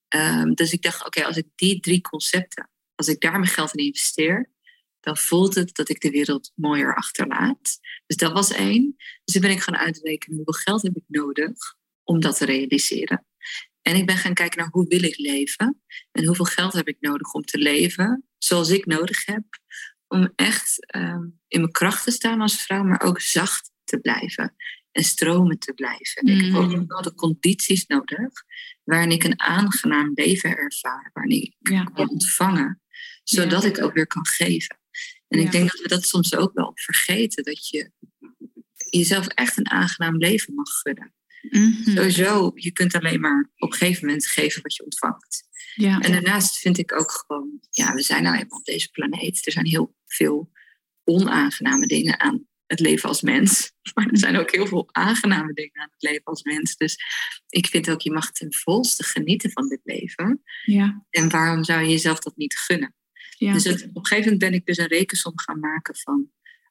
Ehm, dus ik dacht, oké, als ik die drie concepten, als ik daar mijn geld in investeer, dan voelt het dat ik de wereld mooier achterlaat. Dus dat was één. Dus toen ben ik gaan uitrekenen hoeveel geld heb ik nodig om dat te realiseren. En ik ben gaan kijken naar hoe wil ik leven en hoeveel geld heb ik nodig om te leven zoals ik nodig heb om echt ehm, in mijn kracht te staan als vrouw, maar ook zacht te blijven en stromen te blijven. Ik heb ook Mm. bepaalde condities nodig waarin ik een aangenaam leven ervaar, waarin ik Ja. kan ontvangen, zodat Ja. ik ook weer kan geven. En Ja. ik denk dat we dat soms ook wel vergeten, dat je jezelf echt een aangenaam leven mag gunnen. Mhm. Sowieso, je kunt alleen maar op een gegeven moment geven wat je ontvangt. Ja. En daarnaast vind ik ook gewoon, ja, we zijn nou eenmaal op deze planeet. Er zijn heel veel onaangename dingen aan het leven als mens. Maar er zijn ook heel veel aangename dingen aan het leven als mens. Dus ik vind ook, je mag ten volste genieten van dit leven. ja. En waarom zou je jezelf dat niet gunnen? Dus op een gegeven moment ben ik dus een rekensom gaan maken van...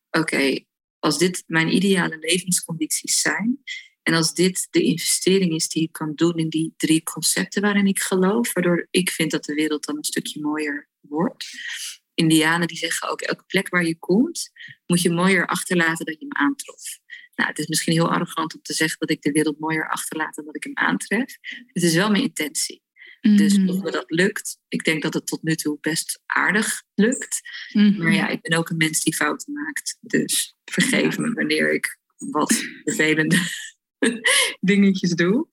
Oké, als dit mijn ideale levenscondities zijn... en als dit de investering is die ik kan doen in die drie concepten waarin ik geloof... waardoor ik vind dat de wereld dan een stukje mooier wordt... Indianen die zeggen ook, elke plek waar je komt... moet je mooier achterlaten dan je hem aantrof. Nou, het is misschien heel arrogant om te zeggen dat ik de wereld mooier achterlaat dan dat ik hem aantref. Het is wel mijn intentie. Dus Mhm. of me dat lukt, ik denk dat het tot nu toe best aardig lukt. Mhm. Maar ja, ik ben ook een mens die fouten maakt. Dus vergeef me wanneer ik wat vervelende dingetjes doe.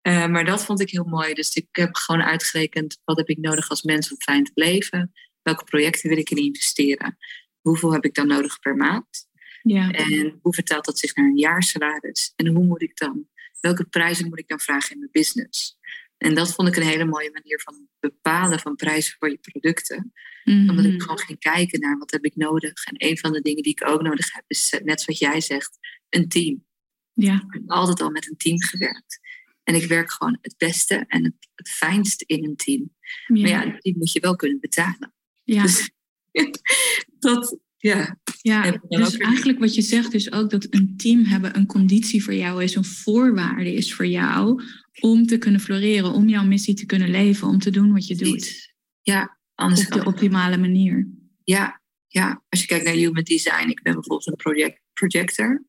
Eh, maar dat vond ik heel mooi. Dus ik heb gewoon uitgerekend wat heb ik nodig als mens om fijn te leven. Welke projecten wil ik in investeren? Hoeveel heb ik dan nodig per maand? ja. En hoe vertaalt dat zich naar een jaarsalaris? En hoe moet ik dan, welke prijzen moet ik dan vragen in mijn business? En dat vond ik een hele mooie manier van bepalen van prijzen voor je producten. Omdat Mhm. ik gewoon ging kijken naar wat heb ik nodig. En een van de dingen die ik ook nodig heb is, eh, net zoals jij zegt, een team. Ja. Ik heb altijd al met een team gewerkt. En ik werk gewoon het beste en het, het fijnst in een team. Maar Ja. ja, die moet je wel kunnen betalen. Ja. Dus dat, ja. Ja, dus eigenlijk wat je zegt is ook dat een team hebben een conditie voor jou is, een voorwaarde is voor jou om te kunnen floreren, om jouw missie te kunnen leven, om te doen wat je doet. Ja, anders op de optimale manier. Ja, ja, als je kijkt naar human design, ik ben bijvoorbeeld een project, projector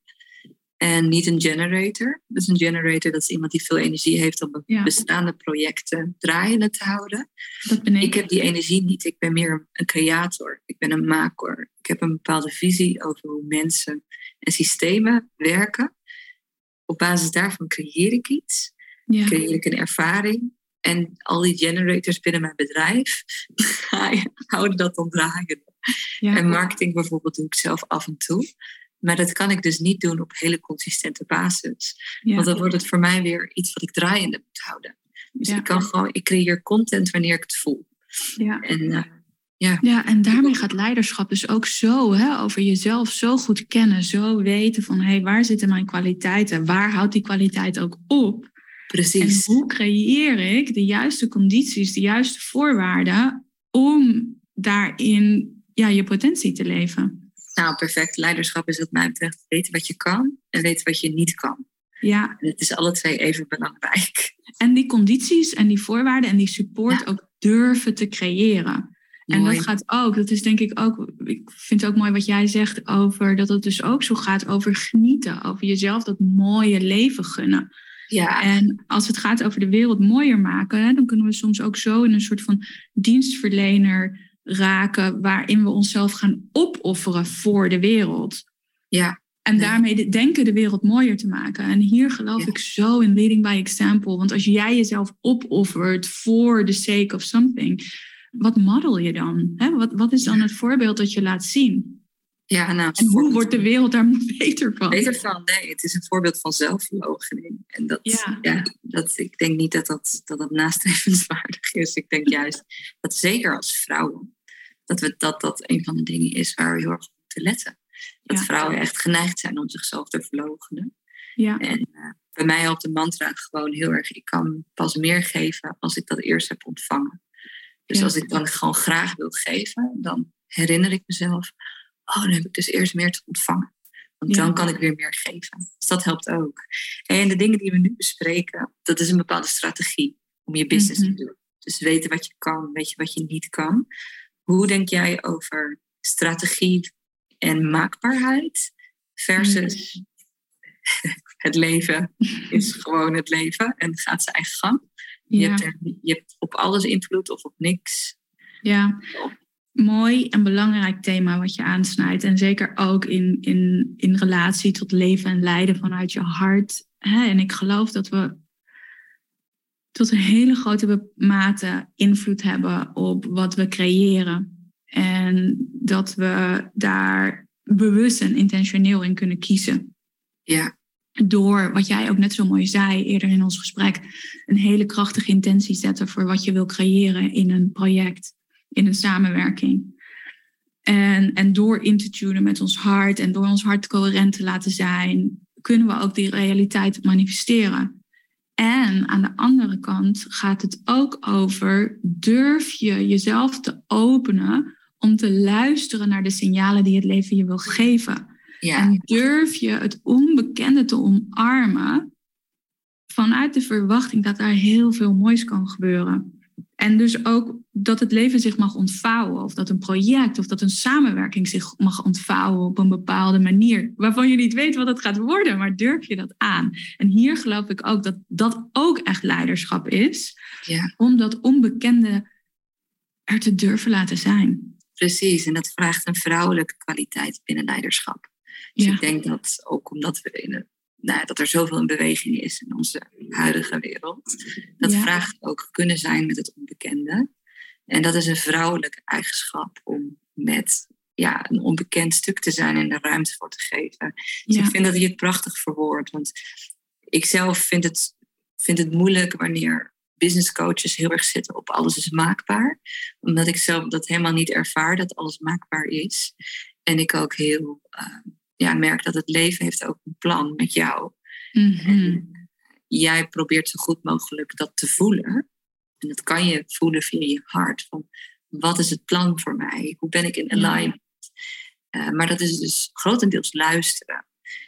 en niet een generator. Dus een generator, dat is iemand die veel energie heeft om Ja. bestaande projecten draaiende te houden. Dat ben ik. Ik heb die energie niet. Ik ben meer een creator. Ik ben een maker. Ik heb een bepaalde visie over hoe mensen en systemen werken. Op basis daarvan creëer ik iets. ja. Creëer ik een ervaring. En al die generators binnen mijn bedrijf houden dat dan draaiende. Ja. En marketing bijvoorbeeld doe ik zelf af en toe. Maar dat kan ik dus niet doen op hele consistente basis. Ja. Want dan wordt het voor mij weer iets wat ik draaiende moet houden. Dus Ja. ik kan gewoon, ik creëer content wanneer ik het voel. Ja. En eh, Ja, en daarmee gaat leiderschap dus ook zo hè, over jezelf zo goed kennen, zo weten van hé, hey, waar zitten mijn kwaliteiten, waar houdt die kwaliteit ook op en precies. hoe creëer ik de juiste condities, de juiste voorwaarden om daarin ja, je potentie te leven. Nou, perfect. Leiderschap is wat mij betreft weten wat je kan en weten wat je niet kan. Ja, En het is alle twee even belangrijk. en die condities en die voorwaarden en die support Ja. ook durven te creëren. En dat gaat ook, dat is denk ik ook, ik vind het ook mooi wat jij zegt over dat het dus ook zo gaat over genieten, over jezelf dat mooie leven gunnen. Ja, En als het gaat over de wereld mooier maken, hè, dan kunnen we soms ook zo in een soort van dienstverlener raken waarin we onszelf gaan opofferen voor de wereld. Ja. En daarmee denken de wereld mooier te maken. En hier geloof ik zo in leading by example. Want als jij jezelf opoffert voor the sake of something, wat model je dan? Wat, wat is dan het voorbeeld dat je laat zien? Ja, nou, en hoe wordt de wereld daar beter van? Beter van, nee. Het is een voorbeeld van zelfverloochening. En dat, ja. dat, ik denk niet dat dat, dat dat nastrevenswaardig is. Ik denk juist dat zeker als vrouwen, dat we, dat, dat een van de dingen is waar we heel erg op moeten letten. Dat vrouwen echt geneigd zijn om zichzelf te verloochenen. Ja. En uh, bij mij helpt de mantra gewoon heel erg. Ik kan pas meer geven als ik dat eerst heb ontvangen. Dus als ik dan gewoon graag wil geven, dan herinner ik mezelf oh, dan heb ik dus eerst meer te ontvangen. Want dan kan ik weer meer geven. Dus dat helpt ook. En de dingen die we nu bespreken, dat is een bepaalde strategie om je business te mhm. doen. Dus weten wat je kan, weet je wat je niet kan. Hoe denk jij over strategie en maakbaarheid versus mhm. het leven is gewoon het leven en gaat zijn eigen gang. Je, hebt je hebt op alles invloed of op niks. Ja, mooi en belangrijk thema wat je aansnijdt. En zeker ook in, in, in relatie tot leven en lijden vanuit je hart. En ik geloof dat we tot een hele grote mate invloed hebben op wat we creëren. En dat we daar bewust en intentioneel in kunnen kiezen. Ja. Door, wat jij ook net zo mooi zei eerder in ons gesprek, een hele krachtige intentie zetten voor wat je wil creëren in een project in een samenwerking. En, en door in te tunen met ons hart en door ons hart coherent te laten zijn, kunnen we ook die realiteit manifesteren. En aan de andere kant gaat het ook over, durf je jezelf te openen om te luisteren naar de signalen die het leven je wil geven. Ja. En durf je het onbekende te omarmen vanuit de verwachting dat daar heel veel moois kan gebeuren. En dus ook dat het leven zich mag ontvouwen, of dat een project of dat een samenwerking zich mag ontvouwen op een bepaalde manier, waarvan je niet weet wat het gaat worden, maar durf je dat aan? En hier geloof ik ook dat dat ook echt leiderschap is, ja. om dat onbekende er te durven laten zijn. Precies, en dat vraagt een vrouwelijke kwaliteit binnen leiderschap. Dus ik denk dat ook omdat we in een nou, dat er zoveel in beweging is in onze huidige wereld. Dat vraagt ook kunnen zijn met het onbekende. En dat is een vrouwelijke eigenschap om met ja, een onbekend stuk te zijn en er ruimte voor te geven. Dus ik vind dat je het prachtig verwoord. Want ik zelf vind het, vind het moeilijk wanneer business coaches heel erg zitten op alles is maakbaar. Omdat ik zelf dat helemaal niet ervaar dat alles maakbaar is. En ik ook heel uh, ja, merk dat het leven heeft ook een plan met jou. Mm jij probeert zo goed mogelijk dat te voelen. En dat kan je voelen via je hart. Van wat is het plan voor mij? Hoe ben ik in alignment? Uh, maar dat is dus grotendeels luisteren.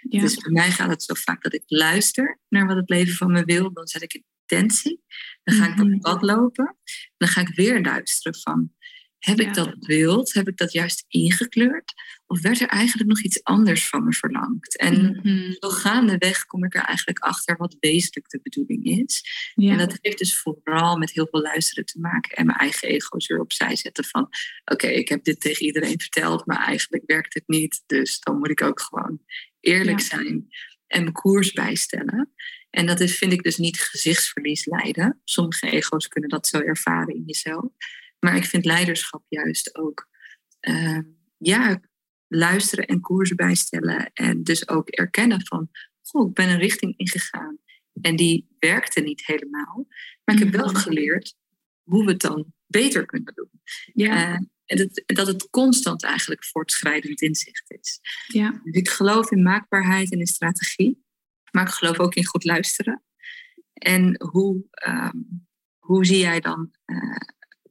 Ja. Dus bij mij gaat het zo vaak dat ik luister naar wat het leven van me wil. Dan zet ik intentie. Dan ga ik op mhm. pad lopen. Dan ga ik weer luisteren van... Heb ik dat beeld, heb ik dat juist ingekleurd? Of werd er eigenlijk nog iets anders van me verlangd? En mm zo gaandeweg kom ik er eigenlijk achter wat wezenlijk de bedoeling is. En dat heeft dus vooral met heel veel luisteren te maken en mijn eigen ego's weer opzij zetten van oké, ik heb dit tegen iedereen verteld, maar eigenlijk werkt het niet. Dus dan moet ik ook gewoon eerlijk zijn en mijn koers bijstellen. En dat is, vind ik dus niet gezichtsverlies leiden. Sommige ego's kunnen dat zo ervaren in jezelf. Maar ik vind leiderschap juist ook, uh, ja, luisteren en koersen bijstellen. En dus ook erkennen van, goh, ik ben een richting ingegaan. En die werkte niet helemaal. Maar ik heb wel mhm. geleerd hoe we het dan beter kunnen doen. Ja. Uh, en dat, dat het constant eigenlijk voortschrijdend inzicht is. Ja. Dus ik geloof in maakbaarheid en in strategie. Maar ik geloof ook in goed luisteren. En hoe, um, hoe zie jij dan uh,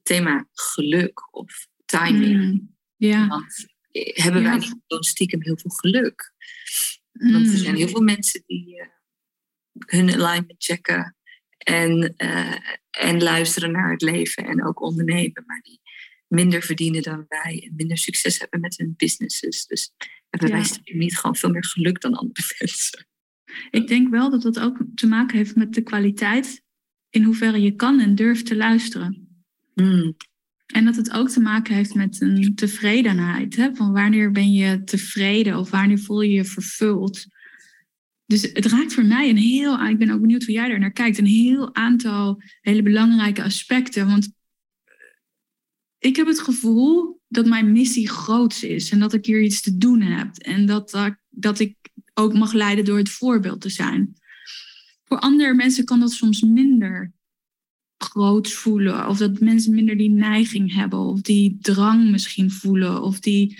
thema geluk of timing. Mm, ja. Want eh, hebben wij niet gewoon stiekem heel veel geluk? Want er zijn mm. heel veel mensen die uh, hun alignment checken en, uh, en luisteren naar het leven en ook ondernemen, maar die minder verdienen dan wij en minder succes hebben met hun businesses. Dus hebben ja. wij niet gewoon veel meer geluk dan andere mensen. Ik denk wel dat dat ook te maken heeft met de kwaliteit in hoeverre je kan en durft te luisteren. Mm. En dat het ook te maken heeft met een tevredenheid. Hè? Van wanneer ben je tevreden of wanneer voel je je vervuld? Dus het raakt voor mij een heel, ik ben ook benieuwd hoe jij daar naar kijkt, een heel aantal hele belangrijke aspecten. Want ik heb het gevoel dat mijn missie groots is en dat ik hier iets te doen heb. En dat, dat ik ook mag leiden door het voorbeeld te zijn. Voor andere mensen kan dat soms minder groot voelen. Of dat mensen minder die neiging hebben. Of die drang misschien voelen. Of die,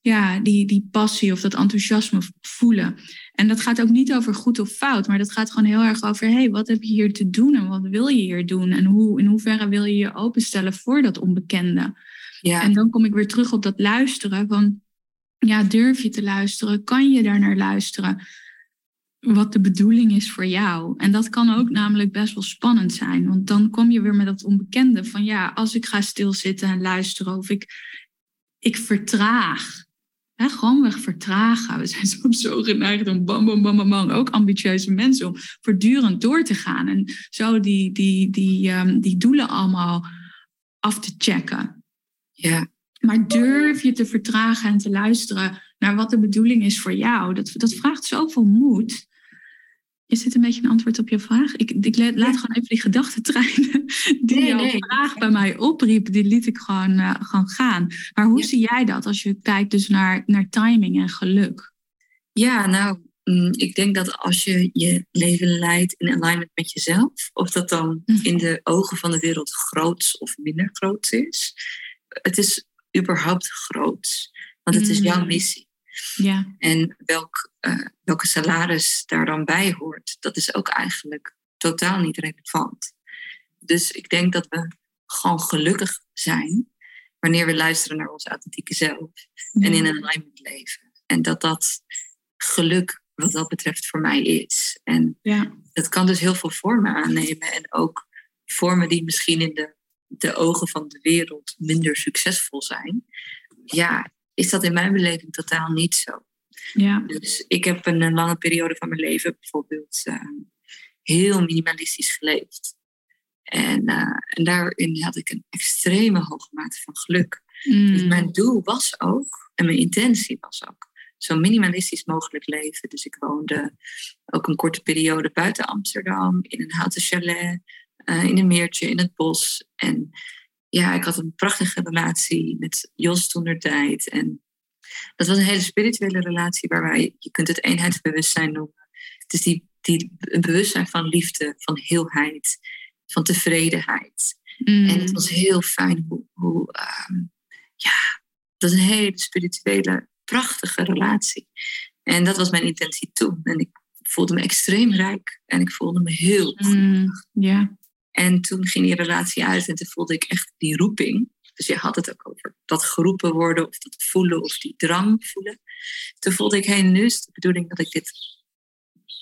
ja, die, die passie of dat enthousiasme voelen. En dat gaat ook niet over goed of fout. Maar dat gaat gewoon heel erg over... hey, wat heb je hier te doen? En wat wil je hier doen? En hoe, in hoeverre wil je je openstellen voor dat onbekende? Ja. En dan kom ik weer terug op dat luisteren. Van, ja, durf je te luisteren? Kan je daar naar luisteren? Wat de bedoeling is voor jou. En dat kan ook namelijk best wel spannend zijn. Want dan kom je weer met dat onbekende van ja, als ik ga stilzitten en luisteren of ik, ik vertraag. Hè, weg vertragen. We zijn soms zo geneigd om bam, bam, bam, bam, ook ambitieuze mensen, om voortdurend door te gaan. En zo die, die, die, um, die doelen allemaal af te checken. Ja. Maar durf je te vertragen en te luisteren naar wat de bedoeling is voor jou? Dat, dat vraagt zoveel moed. Is dit een beetje een antwoord op je vraag? Ik, ik laat gewoon even die gedachtentreinen die nee, jouw vraag bij mij opriep, die liet ik gewoon, uh, gewoon gaan. Maar hoe zie jij dat als je kijkt dus naar, naar timing en geluk? Ja, nou, mm, ik denk dat als je je leven leidt in alignment met jezelf, of dat dan mhm. in de ogen van de wereld groot of minder groot is, het is überhaupt groot, want het is jouw mm. missie. Ja. En welk, uh, welke salaris daar dan bij hoort, dat is ook eigenlijk totaal niet relevant. Dus ik denk dat we gewoon gelukkig zijn wanneer we luisteren naar onze authentieke zelf en in een alignment leven. En dat dat geluk wat dat betreft voor mij is. En ja. dat kan dus heel veel vormen aannemen en ook vormen die misschien in de, de ogen van de wereld minder succesvol zijn. Ja, is dat in mijn beleving totaal niet zo. Ja. Dus ik heb een, lange periode van mijn leven bijvoorbeeld uh, heel minimalistisch geleefd. En, uh, en daarin had ik een extreme hoge mate van geluk. Mm. Dus mijn doel was ook, en mijn intentie was ook, zo minimalistisch mogelijk leven. Dus ik woonde ook een korte periode buiten Amsterdam, in een houten chalet, uh, in een meertje in het bos. En ja, ik had een prachtige relatie met Jos toen der tijd. En dat was een hele spirituele relatie waarbij je kunt het eenheidsbewustzijn noemen. Het is die, die, een bewustzijn van liefde, van heelheid, van tevredenheid. Mm. En het was heel fijn hoe, hoe ehm, ja, dat is een hele spirituele, prachtige relatie. En dat was mijn intentie toen. En ik voelde me extreem rijk en ik voelde me heel mm, Ja. En toen ging die relatie uit en toen voelde ik echt die roeping. Dus je had het ook over dat geroepen worden of dat voelen of die drang voelen. Toen voelde ik, hé, nu is de bedoeling dat ik dit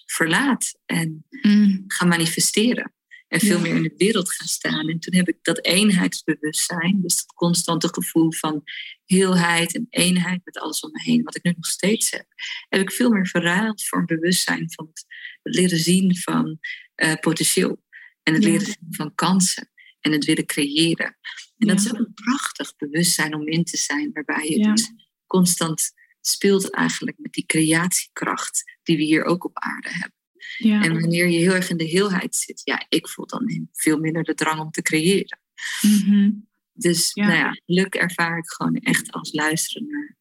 verlaat en mm. ga manifesteren. En veel meer in de wereld gaan staan. En toen heb ik dat eenheidsbewustzijn, dus dat constante gevoel van heelheid en eenheid met alles om me heen, wat ik nu nog steeds heb, heb ik veel meer verruild voor een bewustzijn van het leren zien van uh, potentieel. En het leren van kansen en het willen creëren. En dat is ook een prachtig bewustzijn om in te zijn, waarbij je dus constant speelt eigenlijk met die creatiekracht die we hier ook op aarde hebben. Ja. En wanneer je heel erg in de heelheid zit, ja, ik voel dan veel minder de drang om te creëren. Mhm. Dus nou ja, geluk ervaar ik gewoon echt als luisteren naar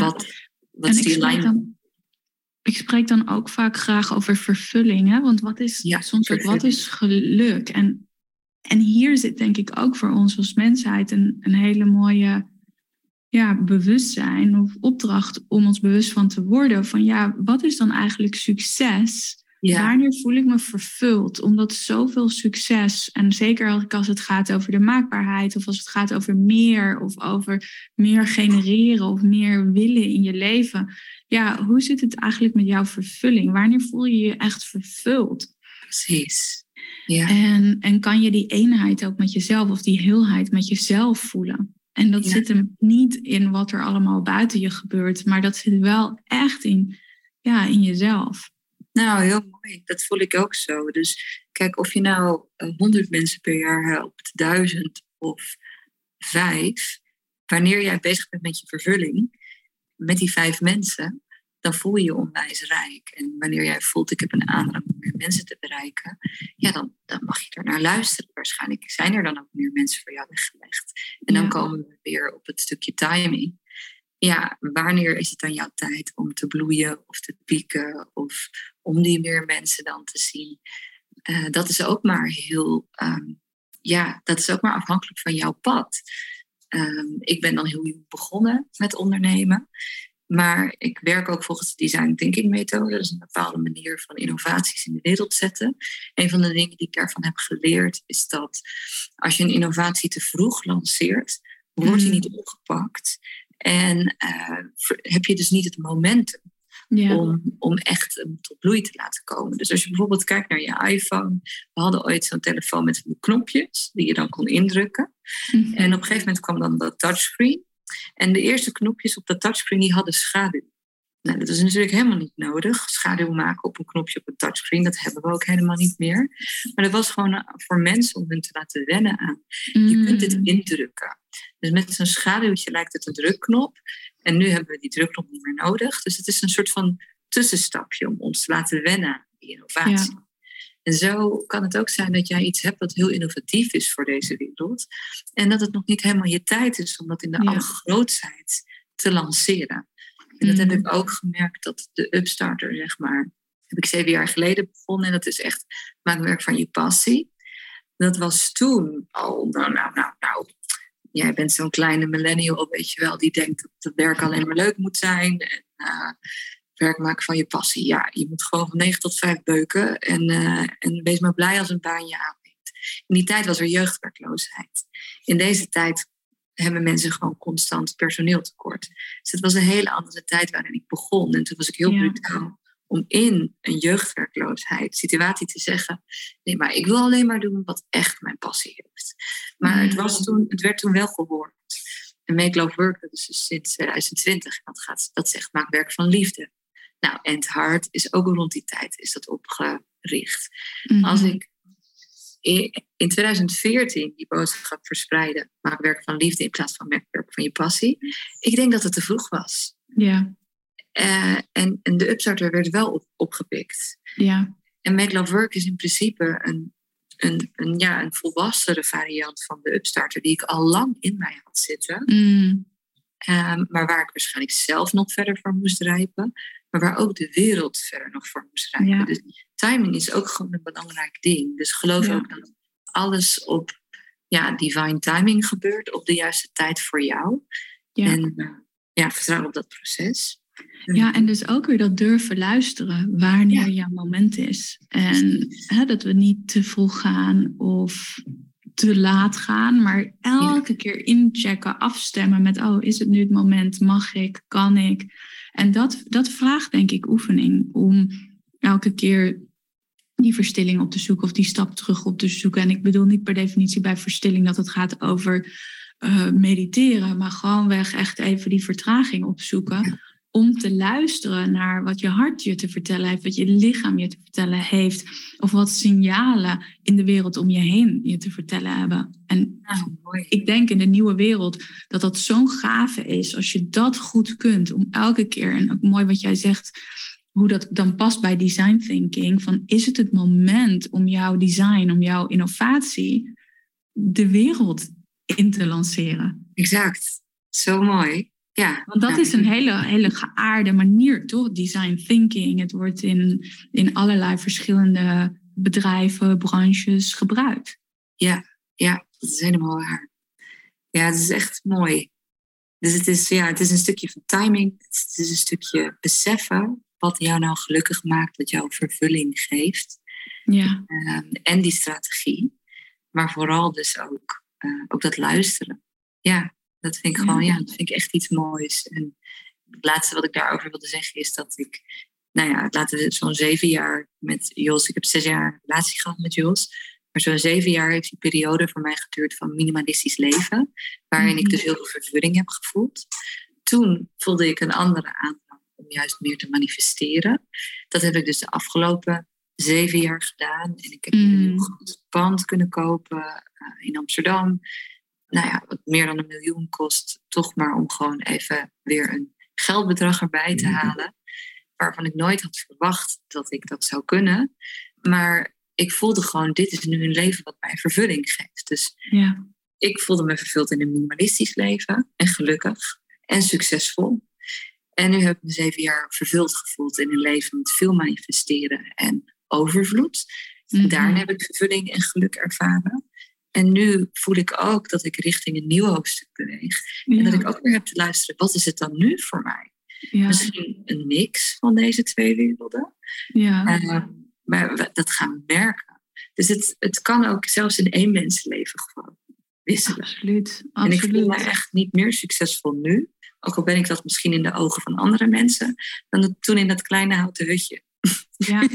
wat, wat is die lijn ik spreek dan ook vaak graag over vervulling. Hè? Want wat is soms ook wat is geluk? En, en hier zit denk ik ook voor ons als mensheid een, een hele mooie ja, bewustzijn of opdracht om ons bewust van te worden. Van ja, wat is dan eigenlijk succes? Ja. Wanneer voel ik me vervuld? Omdat zoveel succes, en zeker als het gaat over de maakbaarheid, of als het gaat over meer, of over meer genereren, of meer willen in je leven. Ja, hoe zit het eigenlijk met jouw vervulling? Wanneer voel je je echt vervuld? Precies. Ja. En, en kan je die eenheid ook met jezelf, of die heelheid met jezelf voelen? En dat zit hem niet in wat er allemaal buiten je gebeurt, maar dat zit wel echt in, ja, in jezelf. Nou, heel mooi. Dat voel ik ook zo. Dus kijk, of je nou 100 eh, mensen per jaar helpt, duizend of vijf, wanneer jij bezig bent met je vervulling, met die vijf mensen, dan voel je je onwijs rijk. En wanneer jij voelt, ik heb een aandrang om meer mensen te bereiken, ja, dan, dan mag je er naar luisteren. Waarschijnlijk zijn er dan ook meer mensen voor jou weggelegd. En dan komen we weer op het stukje timing. Ja, wanneer is het dan jouw tijd om te bloeien of te pieken of om die meer mensen dan te zien? Uh, dat is ook maar heel, um, ja, dat is ook maar afhankelijk van jouw pad. Um, ik ben dan heel jong begonnen met ondernemen. Maar ik werk ook volgens de design thinking methode. Dat is een bepaalde manier van innovaties in de wereld zetten. Een van de dingen die ik daarvan heb geleerd is dat als je een innovatie te vroeg lanceert, wordt die mm. niet opgepakt. En uh, heb je dus niet het momentum ja. om, om echt tot bloei te laten komen. Dus als je bijvoorbeeld kijkt naar je iPhone. We hadden ooit zo'n telefoon met knopjes die je dan kon indrukken. Mhm. En op een gegeven moment kwam dan dat touchscreen. En de eerste knopjes op dat touchscreen die hadden schaduw. Nou, dat is natuurlijk helemaal niet nodig. Schaduw maken op een knopje op een touchscreen, dat hebben we ook helemaal niet meer. Maar dat was gewoon eh, voor mensen om hun te laten wennen aan. Je kunt dit mm. indrukken. Dus met zo'n schaduwtje lijkt het een drukknop. En nu hebben we die drukknop niet meer nodig. Dus het is een soort van tussenstapje om ons te laten wennen aan die innovatie. En zo kan het ook zijn dat jij iets hebt wat heel innovatief is voor deze wereld. En dat het nog niet helemaal je tijd is om dat in de ja. grootheid te lanceren. En dat heb ik ook gemerkt dat de Upstarter, zeg maar, heb ik zeven jaar geleden begonnen. En dat is echt werk van je passie. Dat was toen al, nou, nou, nou, nou. Jij bent zo'n kleine millennial, weet je wel, die denkt dat het werk alleen maar leuk moet zijn. En uh, werk maken van je passie. Ja, je moet gewoon van 9 tot 5 beuken. En, uh, en wees maar blij als een baan je aanbiedt. In die tijd was er jeugdwerkloosheid. In deze tijd hebben mensen gewoon constant personeeltekort. Dus het was een hele andere tijd waarin ik begon. En toen was ik heel ja. brutaal om in een jeugdwerkloosheid situatie te zeggen: nee, maar ik wil alleen maar doen wat echt mijn passie heeft. Maar het, was toen, het werd toen wel gehoord. En Make Love Work, dat is dus sinds 2020, dat, gaat, dat zegt maak werk van liefde. Nou, End Heart is ook rond die tijd is dat opgericht. Mm Als ik in 2014 die boodschap verspreiden, maak werk van liefde in plaats van werk van je passie. Ik denk dat het te vroeg was. Ja. Uh, en, en de Upstarter werd wel op, opgepikt. Ja. En Make Love Work is in principe een, een, een, ja, een volwassere variant van de Upstarter, die ik al lang in mij had zitten. Mm. Um, maar waar ik waarschijnlijk zelf nog verder voor moest rijpen. Maar waar ook de wereld verder nog voor moest. Ja. Dus timing is ook gewoon een belangrijk ding. Dus geloof ook dat alles op ja, divine timing gebeurt. Op de juiste tijd voor jou. Ja. En ja, vertrouw op dat proces. Ja, en dus ook weer dat durven luisteren wanneer jouw moment is. En hè, dat we niet te vroeg gaan of te laat gaan, maar elke keer inchecken, afstemmen met, oh, is het nu het moment? Mag ik? Kan ik? En dat, dat vraagt denk ik oefening om elke keer die verstilling op te zoeken of die stap terug op te zoeken. En ik bedoel niet per definitie bij verstilling dat het gaat over uh, mediteren, maar gewoonweg echt even die vertraging opzoeken om te luisteren naar wat je hart je te vertellen heeft, wat je lichaam je te vertellen heeft, of wat signalen in de wereld om je heen je te vertellen hebben. En ik denk in de nieuwe wereld dat dat zo'n gave is als je dat goed kunt, om elke keer, en ook mooi wat jij zegt, hoe dat dan past bij design thinking, van is het het moment om jouw design, om jouw innovatie de wereld in te lanceren? Exact, zo mooi. Ja, Want dat is een hele, hele geaarde manier, toch? Design thinking. Het wordt in, in allerlei verschillende bedrijven, branches gebruikt. Ja, ja, dat is helemaal waar. Ja, het is echt mooi. Dus het is, ja, het is een stukje van timing. Het is een stukje beseffen wat jou nou gelukkig maakt, wat jou vervulling geeft. Ja. Um, en die strategie. Maar vooral dus ook, uh, ook dat luisteren. Ja, dat vind ik gewoon, ja, dat vind ik echt iets moois. En het laatste wat ik daarover wilde zeggen is dat ik, nou ja, laten we zo'n zeven jaar met Jos, ik heb zes jaar relatie gehad met Jos, maar zo'n zeven jaar heeft die periode voor mij geduurd van minimalistisch leven, waarin ik mhm. dus heel veel vervulling heb gevoeld. Toen voelde ik een andere aandrang om juist meer te manifesteren. Dat heb ik dus de afgelopen zeven jaar gedaan. En ik heb mm. een heel groot pand kunnen kopen uh, in Amsterdam nou ja, wat meer dan een miljoen kost, toch maar om gewoon even weer een geldbedrag erbij te halen. Waarvan ik nooit had verwacht dat ik dat zou kunnen. Maar ik voelde gewoon, dit is nu een leven wat mij vervulling geeft. Dus ja. ik voelde me vervuld in een minimalistisch leven. En gelukkig. En succesvol. En nu heb ik me zeven jaar vervuld gevoeld in een leven met veel manifesteren en overvloed. Mm Daarin heb ik vervulling en geluk ervaren. En nu voel ik ook dat ik richting een nieuw hoofdstuk beweeg. En dat ik ook weer heb te luisteren, wat is het dan nu voor mij? Ja. Misschien een mix van deze twee werelden. Ja. Uh, maar dat gaan we merken. Dus het, het kan ook zelfs in één mensenleven gewoon wisselen. Absoluut, absoluut. En ik voel me echt niet meer succesvol nu. Ook al ben ik dat misschien in de ogen van andere mensen. Dan toen in dat kleine houten hutje. Ja.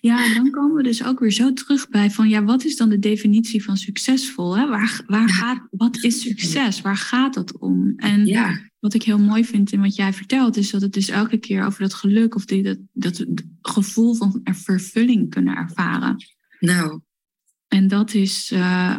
ja, en dan komen we dus ook weer zo terug bij van ja, wat is dan de definitie van succesvol? Hè? Waar, waar gaat, wat is succes? Waar gaat dat om? En ja. wat ik heel mooi vind in wat jij vertelt, is dat het dus elke keer over dat geluk of die, dat, dat gevoel van vervulling kunnen ervaren. Nou. En dat is, uh,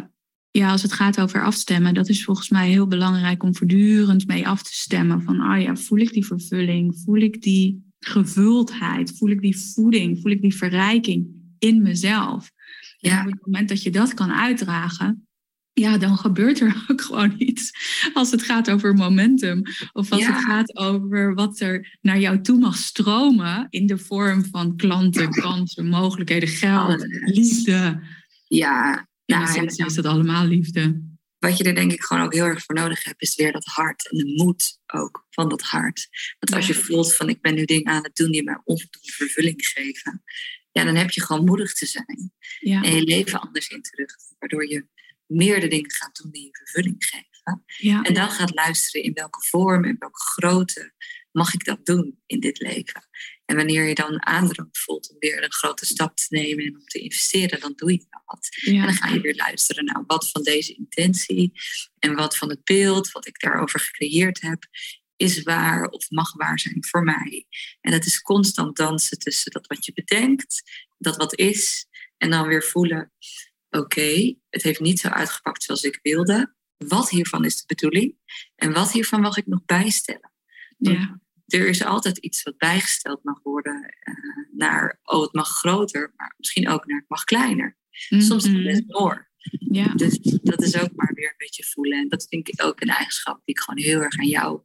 ja, als het gaat over afstemmen, dat is volgens mij heel belangrijk om voortdurend mee af te stemmen. Van, ah oh ja, voel ik die vervulling? Voel ik die gevuldheid? Voel ik die voeding? Voel ik die verrijking in mezelf? Ja. En op het moment dat je dat kan uitdragen, ja, dan gebeurt er ook gewoon iets. Als het gaat over momentum. Of als het gaat over wat er naar jou toe mag stromen in de vorm van klanten, kansen, mogelijkheden, geld, liefde. Ja, ja, is dat allemaal liefde. Wat je er denk ik gewoon ook heel erg voor nodig hebt, is weer dat hart en de moed ook van dat hart. Want als je voelt van ik ben nu dingen aan het doen die mij onvoldoende vervulling geven, ja, dan heb je gewoon moedig te zijn. Ja. En je leven anders in terug. Waardoor je meer de dingen gaat doen die je vervulling geven. Ja. En dan gaat luisteren in welke vorm en welke grootte mag ik dat doen in dit leven. En wanneer je dan aandrang voelt om weer een grote stap te nemen en om te investeren, dan doe je dat. En dan ga je weer luisteren naar wat van deze intentie en wat van het beeld wat ik daarover gecreëerd heb, is waar of mag waar zijn voor mij. En dat is constant dansen tussen dat wat je bedenkt, dat wat is, en dan weer voelen, oké, het heeft niet zo uitgepakt zoals ik wilde. Wat hiervan is de bedoeling? En wat hiervan mag ik nog bijstellen? Ja er is altijd iets wat bijgesteld mag worden uh, naar, oh, het mag groter, maar misschien ook naar, het mag kleiner. Soms is het best more. Ja. Dus dat is ook maar weer een beetje voelen. En dat vind ik ook een eigenschap die ik gewoon heel erg aan jou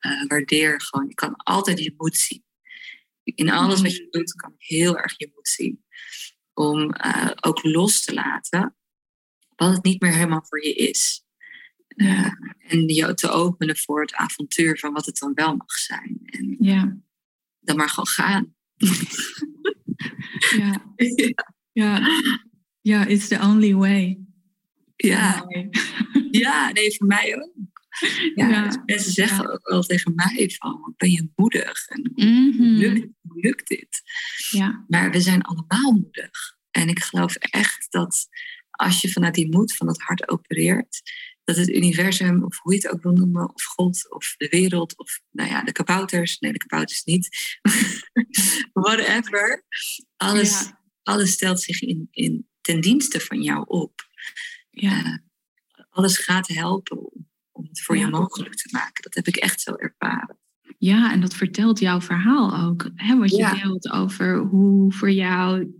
uh, waardeer. Gewoon, je kan altijd je moed zien. In alles wat je doet, kan ik heel erg je moed zien. Om uh, ook los te laten wat het niet meer helemaal voor je is. Ja. en je te openen voor het avontuur van wat het dan wel mag zijn. En ja. dan maar gewoon gaan. ja. ja. Ja, it's the only way. Ja. ja, nee, voor mij ook. Ja, ja. Dus mensen zeggen ook wel tegen mij van, ben je moedig? En mm -hmm. lukt, lukt dit? Ja. Maar we zijn allemaal moedig. En ik geloof echt dat als je vanuit die moed van het hart opereert, dat het universum, of hoe je het ook wil noemen, of God, of de wereld, of nou ja, de kabouters, nee, de kabouters niet, whatever, alles, alles stelt zich in, in ten dienste van jou op. Ja. Uh, alles gaat helpen om, om het voor ja. jou mogelijk te maken. Dat heb ik echt zo ervaren. Ja, en dat vertelt jouw verhaal ook. Hè, wat je deelt over hoe voor jou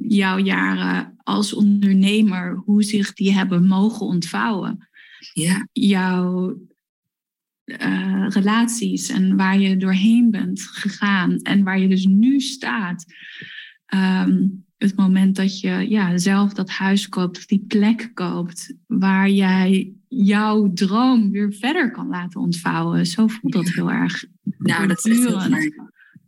jouw jaren als ondernemer, hoe zich die hebben mogen ontvouwen ja. jouw uh, relaties en waar je doorheen bent gegaan en waar je dus nu staat. Um, het moment dat je ja, zelf dat huis koopt of die plek koopt waar jij jouw droom weer verder kan laten ontvouwen. Zo voelt dat heel erg. Nou, dat is heel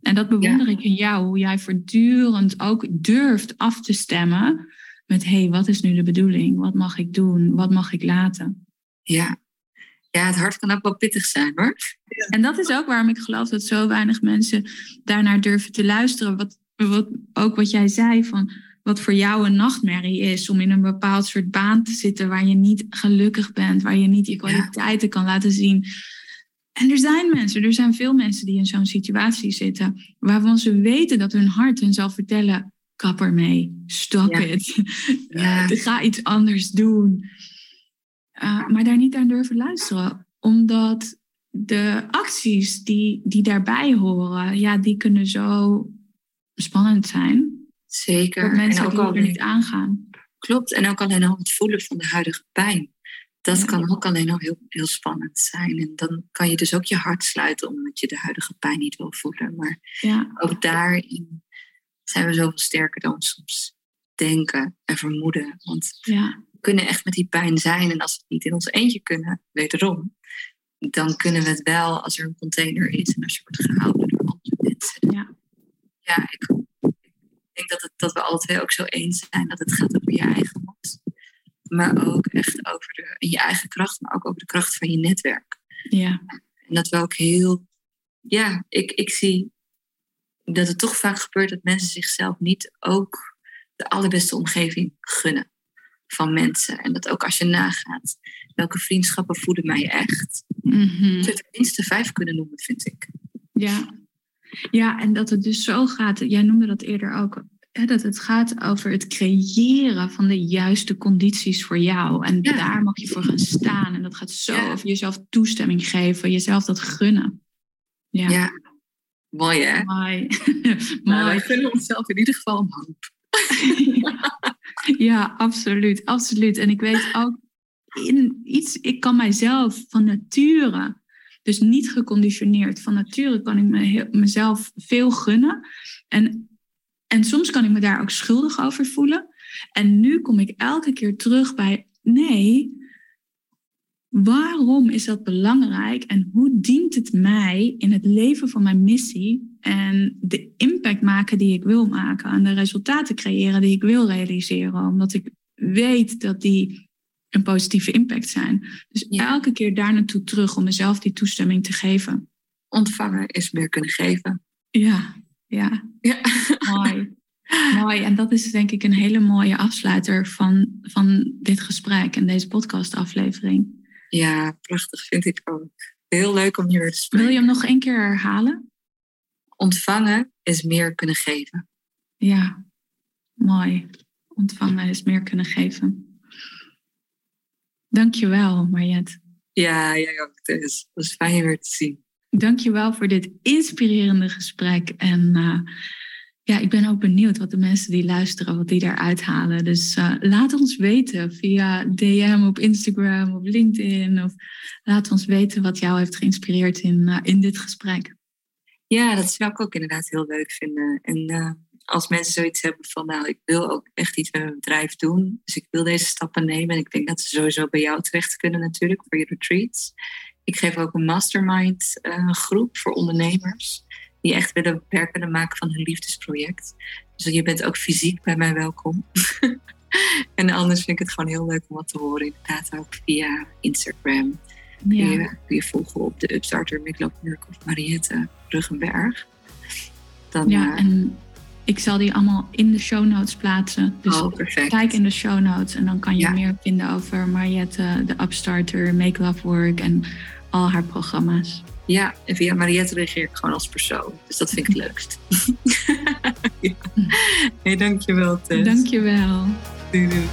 En dat bewonder ik in jou, hoe jij voortdurend ook durft af te stemmen met hé, hey, wat is nu de bedoeling? Wat mag ik doen? Wat mag ik laten? Ja. ja, het hart kan ook wel pittig zijn hoor. En dat is ook waarom ik geloof dat zo weinig mensen daarnaar durven te luisteren. Wat, wat, ook wat jij zei van wat voor jou een nachtmerrie is om in een bepaald soort baan te zitten waar je niet gelukkig bent, waar je niet je kwaliteiten kan laten zien. En er zijn mensen, er zijn veel mensen die in zo'n situatie zitten, waarvan ze weten dat hun hart hun zal vertellen: kap ermee, stop het, ja. ga iets anders doen. Uh, maar, daar niet aan durven luisteren. Omdat de acties die, die daarbij horen, ja, die kunnen zo spannend zijn. Zeker. Dat mensen en ook al niet aangaan. Klopt. En ook alleen al het voelen van de huidige pijn. Dat kan ook alleen al heel, heel spannend zijn. En dan kan je dus ook je hart sluiten omdat je de huidige pijn niet wil voelen. Maar ja. ook daarin zijn we zoveel sterker dan soms denken en vermoeden. Want ja. Kunnen echt met die pijn zijn. En als we het niet in ons eentje kunnen, wederom, dan kunnen we het wel als er een container is en als je wordt gehouden door andere mensen. Ja, ja ik, denk dat, het, dat we alle twee ook zo eens zijn dat het gaat over je eigen mond. Maar ook echt over de, je eigen kracht, maar ook over de kracht van je netwerk. Ja. En dat we ook heel, ja, ik, ik zie dat het toch vaak gebeurt dat mensen zichzelf niet ook de allerbeste omgeving gunnen van mensen. En dat ook als je nagaat, welke vriendschappen voeden mij echt? Mm-hmm. Je zou minste vijf kunnen noemen, vind ik. Ja. ja, en dat het dus zo gaat, jij noemde dat eerder ook, hè, dat het gaat over het creëren van de juiste condities voor jou. En daar mag je voor gaan staan. En dat gaat zo over jezelf toestemming geven, jezelf dat gunnen. Ja. ja. Mooi hè? Mooi. Nou, wij gunnen onszelf in ieder geval een hoop. ja, absoluut, absoluut. En ik weet ook in iets, ik kan mijzelf van nature, dus niet geconditioneerd, van nature kan ik me mezelf veel gunnen. En, en soms kan ik me daar ook schuldig over voelen. En nu kom ik elke keer terug bij, nee, Waarom is dat belangrijk en hoe dient het mij in het leven van mijn missie en de impact maken die ik wil maken en de resultaten creëren die ik wil realiseren? Omdat ik weet dat die een positieve impact zijn. Dus elke keer daar naartoe terug om mezelf die toestemming te geven. Ontvangen is meer kunnen geven. Ja, ja. ja. Mooi. Mooi. En dat is denk ik een hele mooie afsluiter van, van dit gesprek en deze podcastaflevering. Ja, prachtig vind ik ook. Heel leuk om hier te spreken. Wil je hem nog één keer herhalen? Ontvangen is meer kunnen geven. Ja, mooi. Ontvangen is meer kunnen geven. Dankjewel, Mariette. Ja, jij ook. Het is, was fijn weer te zien. Dankjewel voor dit inspirerende gesprek. En uh, ja, ik ben ook benieuwd wat de mensen die luisteren, wat die daaruit halen. Dus uh, laat ons weten via DM op Instagram of LinkedIn. Of laat ons weten wat jou heeft geïnspireerd in, uh, in dit gesprek. Ja, dat zou ik ook inderdaad heel leuk vinden. En uh, als mensen zoiets hebben van, nou, ik wil ook echt iets met mijn bedrijf doen. Dus ik wil deze stappen nemen. En ik denk dat ze sowieso bij jou terecht kunnen natuurlijk voor je retreats. Ik geef ook een mastermind groep voor ondernemers die echt willen werk willen maken van hun liefdesproject. Dus je bent ook fysiek bij mij welkom. en anders vind ik het gewoon heel leuk om wat te horen. Inderdaad ook via Instagram. Ja. Kun, je, kun je volgen op de Upstarter Mikloop of Mariette Ruggenberg. Dan, ja, uh, en ik zal die allemaal in de show notes plaatsen. Dus oh, kijk in de show notes en dan kan je meer vinden over Mariette, de Upstarter, Make Love Work en al haar programma's. Ja, en via Mariette reageer ik gewoon als persoon. Dus dat vind ik het leukst. ja. hey, dankjewel Tess. Dankjewel. Doei doei.